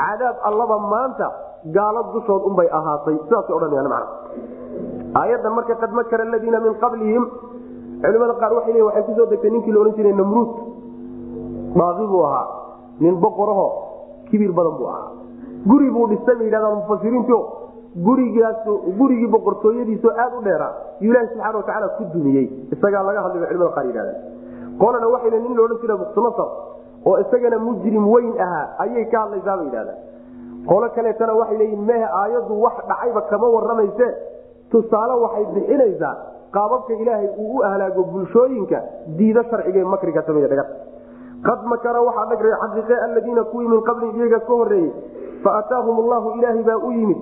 [SPEAKER 2] cadaab allaba maanta gaalo dushood unbay ahaatay. Sidaasay odhanayaan macna. Aayadan marka qad makara aladiina min qablihim culimada qaar waxay leeyihiin waxay ku soo degtay ninkii la odhan jiray namruud baaqi buu ahaa nin boqoraho kibir badan buu ahaa. Guri buu dhistay bay yidhahdaan mufasiriinto gurigaas gurigii boqortooyadiisoo aad u dheeraa yuu ilaahi subxana watacaala ku dumiyey. Isagaa laga hadlay culimada qaar yidhahdeen. Qolana waxay le nin la odhan jiray buktinasar oo isagana mujrim weyn ahaa ayay ka hadlaysaa bay yidhahdeen. Qolo kaleetana waxay leeyihiin mehe aayaddu wax dhacayba kama warramayse. Tusaale waxay bixinaysaa qaababka ilaahay uu u ahlaago bulshooyinka diida sharciga makriga sameeya dhagar qad makara waxaa dhagray xaqiiqe aladiina kuwii min qablin iyaga ka horreeyey fa ataahum allahu ilaahay baa u yimid.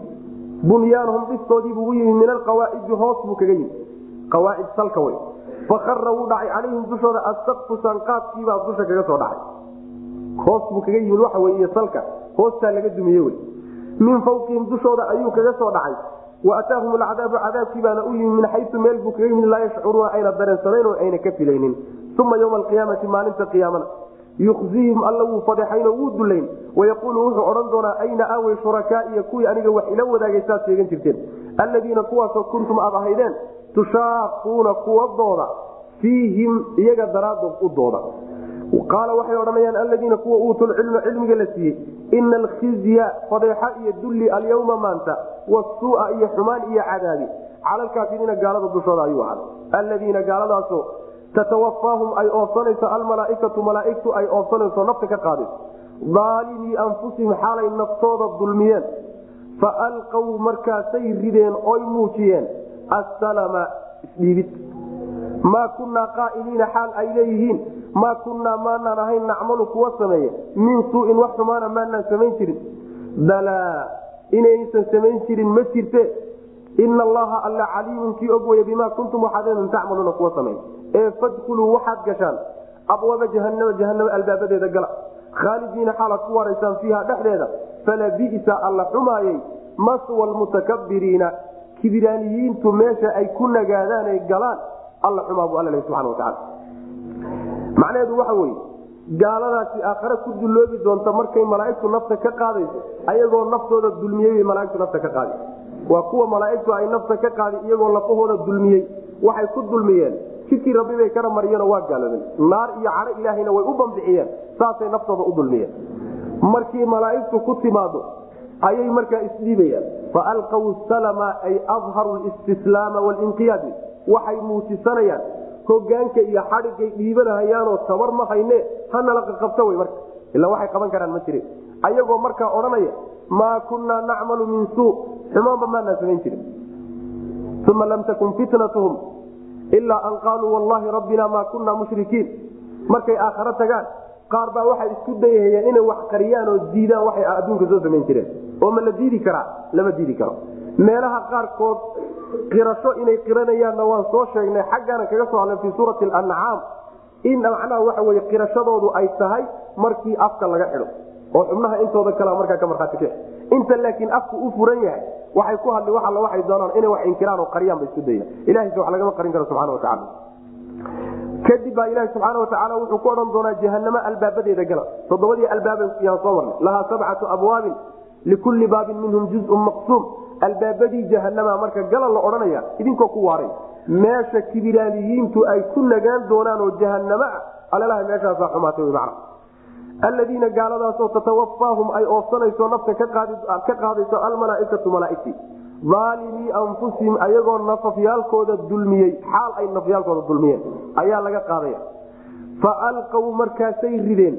[SPEAKER 2] Bunyaanahum dhistoodiibuu u yimid min alqawaacidi hoos buu kaga yimid. Qawaacid salka wey. Fakara wuu dhacay calayhim dushooda asaqfu sanqaadkiibaa dusha kaga soo dhacay. Hoos buu kaga yimid waxa wey salka hoostaa laga dumiye wey. Min fawqihim dushooda ayuu kaga soo dhacay waataahum alcadaabu cadaabkii baana u yimid min xayu meel buu kaga yimid laa yashcuruuna ayna dareensanayn oo ayna ka filaynin. Uma ywma alqiyaamati maalinta qiyaamana yukhzihim alla wuu fadeexaynoo wuu dulayn wayaquulu wuxuu odhan doonaa ayna aawey shurakaaiya kuwii aniga wax ila wadaagay saad sheegan jirteen? Alladiina kuwaasoo kuntum aad ahaydeen tushaaquuna kuwa dooda fiihim iyaga daraadood u dooda qaala waxay odhanayaan aladiina kuwa uutul cilma cilmiga la siiyey ina alkhizya fadeexa iyo dulli alyawma maanta wasuua iyo xumaan iyo cadaabi cala alkaafiriina gaalada dushooda ayuu ahaaday alladiina gaaladaasoo tatawafaahum ay oofsanayso almalaaikatu malaaigtu ay oofsanayso nafta ka qaadayso daalimii anfusihim xaalay naftooda dulmiyeen fa alqow markaasay rideen oy muujiyeen assalama isdhiibid maa kunaa qaa'iliina xaal ay leeyihiin. Maa kunnaa maanaan ahayn nacmalu kuwa sameeye. Min suuin wax xumaana maanaan samayn jirin. Balaa inaysan samayn jirin ma jirte. Ina allaha alla caliimun kii og weye bimaa kuntum waxaadn tacmaluuna kuwa samay ee fadkuluu waxaad gashaan. Abwaaba jahanama jahanama albaabadeeda gala. Khaalidiina xaalaad ku waraysaan fiiha dhexdeeda. Falabisa alla xumaayey. Maswa lmutakabiriina kibiraaniyiintu meesha ay ku nagaadaan galaan alla xumaa buu alla subana wataala macnaheedu waxa weye gaaladaasi aakhare ku dulloobi doonta markay malaaigtu nafta ka qaadayso ayagoo naftooda dulmiyey malaaigtu nafta ka qaadi. Waa kuwa malaaigtu ay nafta ka qaadi iyagoo lafahooda dulmiyey waxay ku dulmiyeen. Jidkii rabbi bay kana mariyeenoo waa gaaloobeen naar iyo cadho ilaahayna way u bambixiyeen saasay naftooda u dulmiyeen. Markii malaaigtu ku timaado ayay markaa isdhiibayaan faalqaw salama ay adharu listislaama walinqiyaad waxay muujisanayaan hogaanka iyo xadhigay dhiibanahayaanoo tabar ma hayne hanala qaqabto wy marka. Ilaa waxay qaban karaan ma jirin ayagoo markaa odhanaya maa kunnaa nacmalu min suu xumaanba maanaa samayn jirin uma lam takun fitnatuhum ilaa an qaaluu wallahi rabbina maa kunna mushrikiin. Markay aakharo tagaan qaar baa waxay isku dayahayeen inay wax qariyaan oo diidaan waxay adduunka soo samayn jireen. Oo ma la diidi karaa? Lama diidi karo meelaha qaarkood qirasho inay qiranayaanna waan soo sheegnay xaggaana kaga soo hadlen fii suurati alancaam in macnaha waxa weye qirashadoodu ay tahay markii afka laga xidho oo xubnaha intooda kale markaa ka marhaati ka inta laakiin afku u furan yahay waxay ku hadli wa alla waxay doonaan inay wax inkiraan oo qariyaan ba isku dayaan. Ilahayse wax lagama qarin karo subxana watacaala kadib baa ilahi subxaana watacaala wuxuu ku odhan doonaa jahanamo albaabadeeda gala. Toddobadii albaaba soo marnay lahaa sabcatu abwaabin likulli baabin minhum juzun maqsuum albaabadii jahanama marka gala la odhanaya idinkoo ku waaray. Meesha kibiraaniyiintu ay ku nagaan doonaan oo jahanamo ah alalaha meeshaasaa xumaatay wy macna. Alladiina gaaladaasoo tatawafaahum ay oofsanayso nafta ka qaadayso almalaaikatu malaaigtii. Aalimii anfusihim ayagoo nafafyaalkooda dulmiyey xaal ay nafyaalkooda dulmiyeen ayaa laga qaadaya. Faalqaw markaasay rideen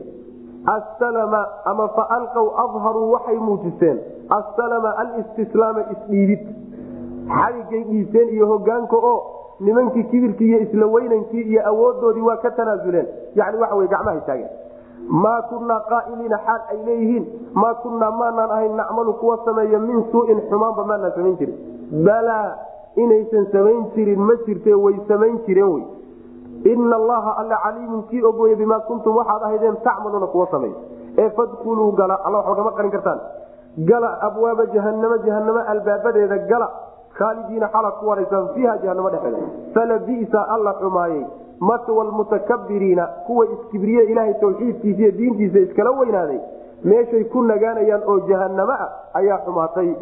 [SPEAKER 2] asalama ama faalqaw adharuu waxay muujiseen. Asalama alistislaama isdhiibid. Xaligay dhiibteen iyo hogaanka oo nimankii kibirkii iyo isla weynankii iyo awoodoodii waa ka tanaasuleen yani waxa wey gacmahay taageen. Maa kunaa qaailiina xaal ay leeyihiin. Maa kunaa maanaan ahayn nacmalu kuwa sameeya min suuin xumaanba maanaan samayn jirin. Balaa inaysan samayn jirin ma jirte way samayn jireen wy ina allaha alla caliimun kii ogooye bimaa kuntum waxaad ahaydeen tacmaluuna kuwa sameey ee fadkuluu gala alla wax lagama qarin kartaan. Gala abwaaba jahanamo jahanamo albaabadeeda gala. Khaalidiina xalaad ku waraysaan fiiha jahanamo dhexeeda. Falabisa alla xumaayey. Matwa lmutakabiriina kuwa iskibriye ilaahay tawxiidkiisa iyo diintiisa iskala weynaaday. Meeshay ku nagaanayaan oo jahanamo ah ayaa xumaatay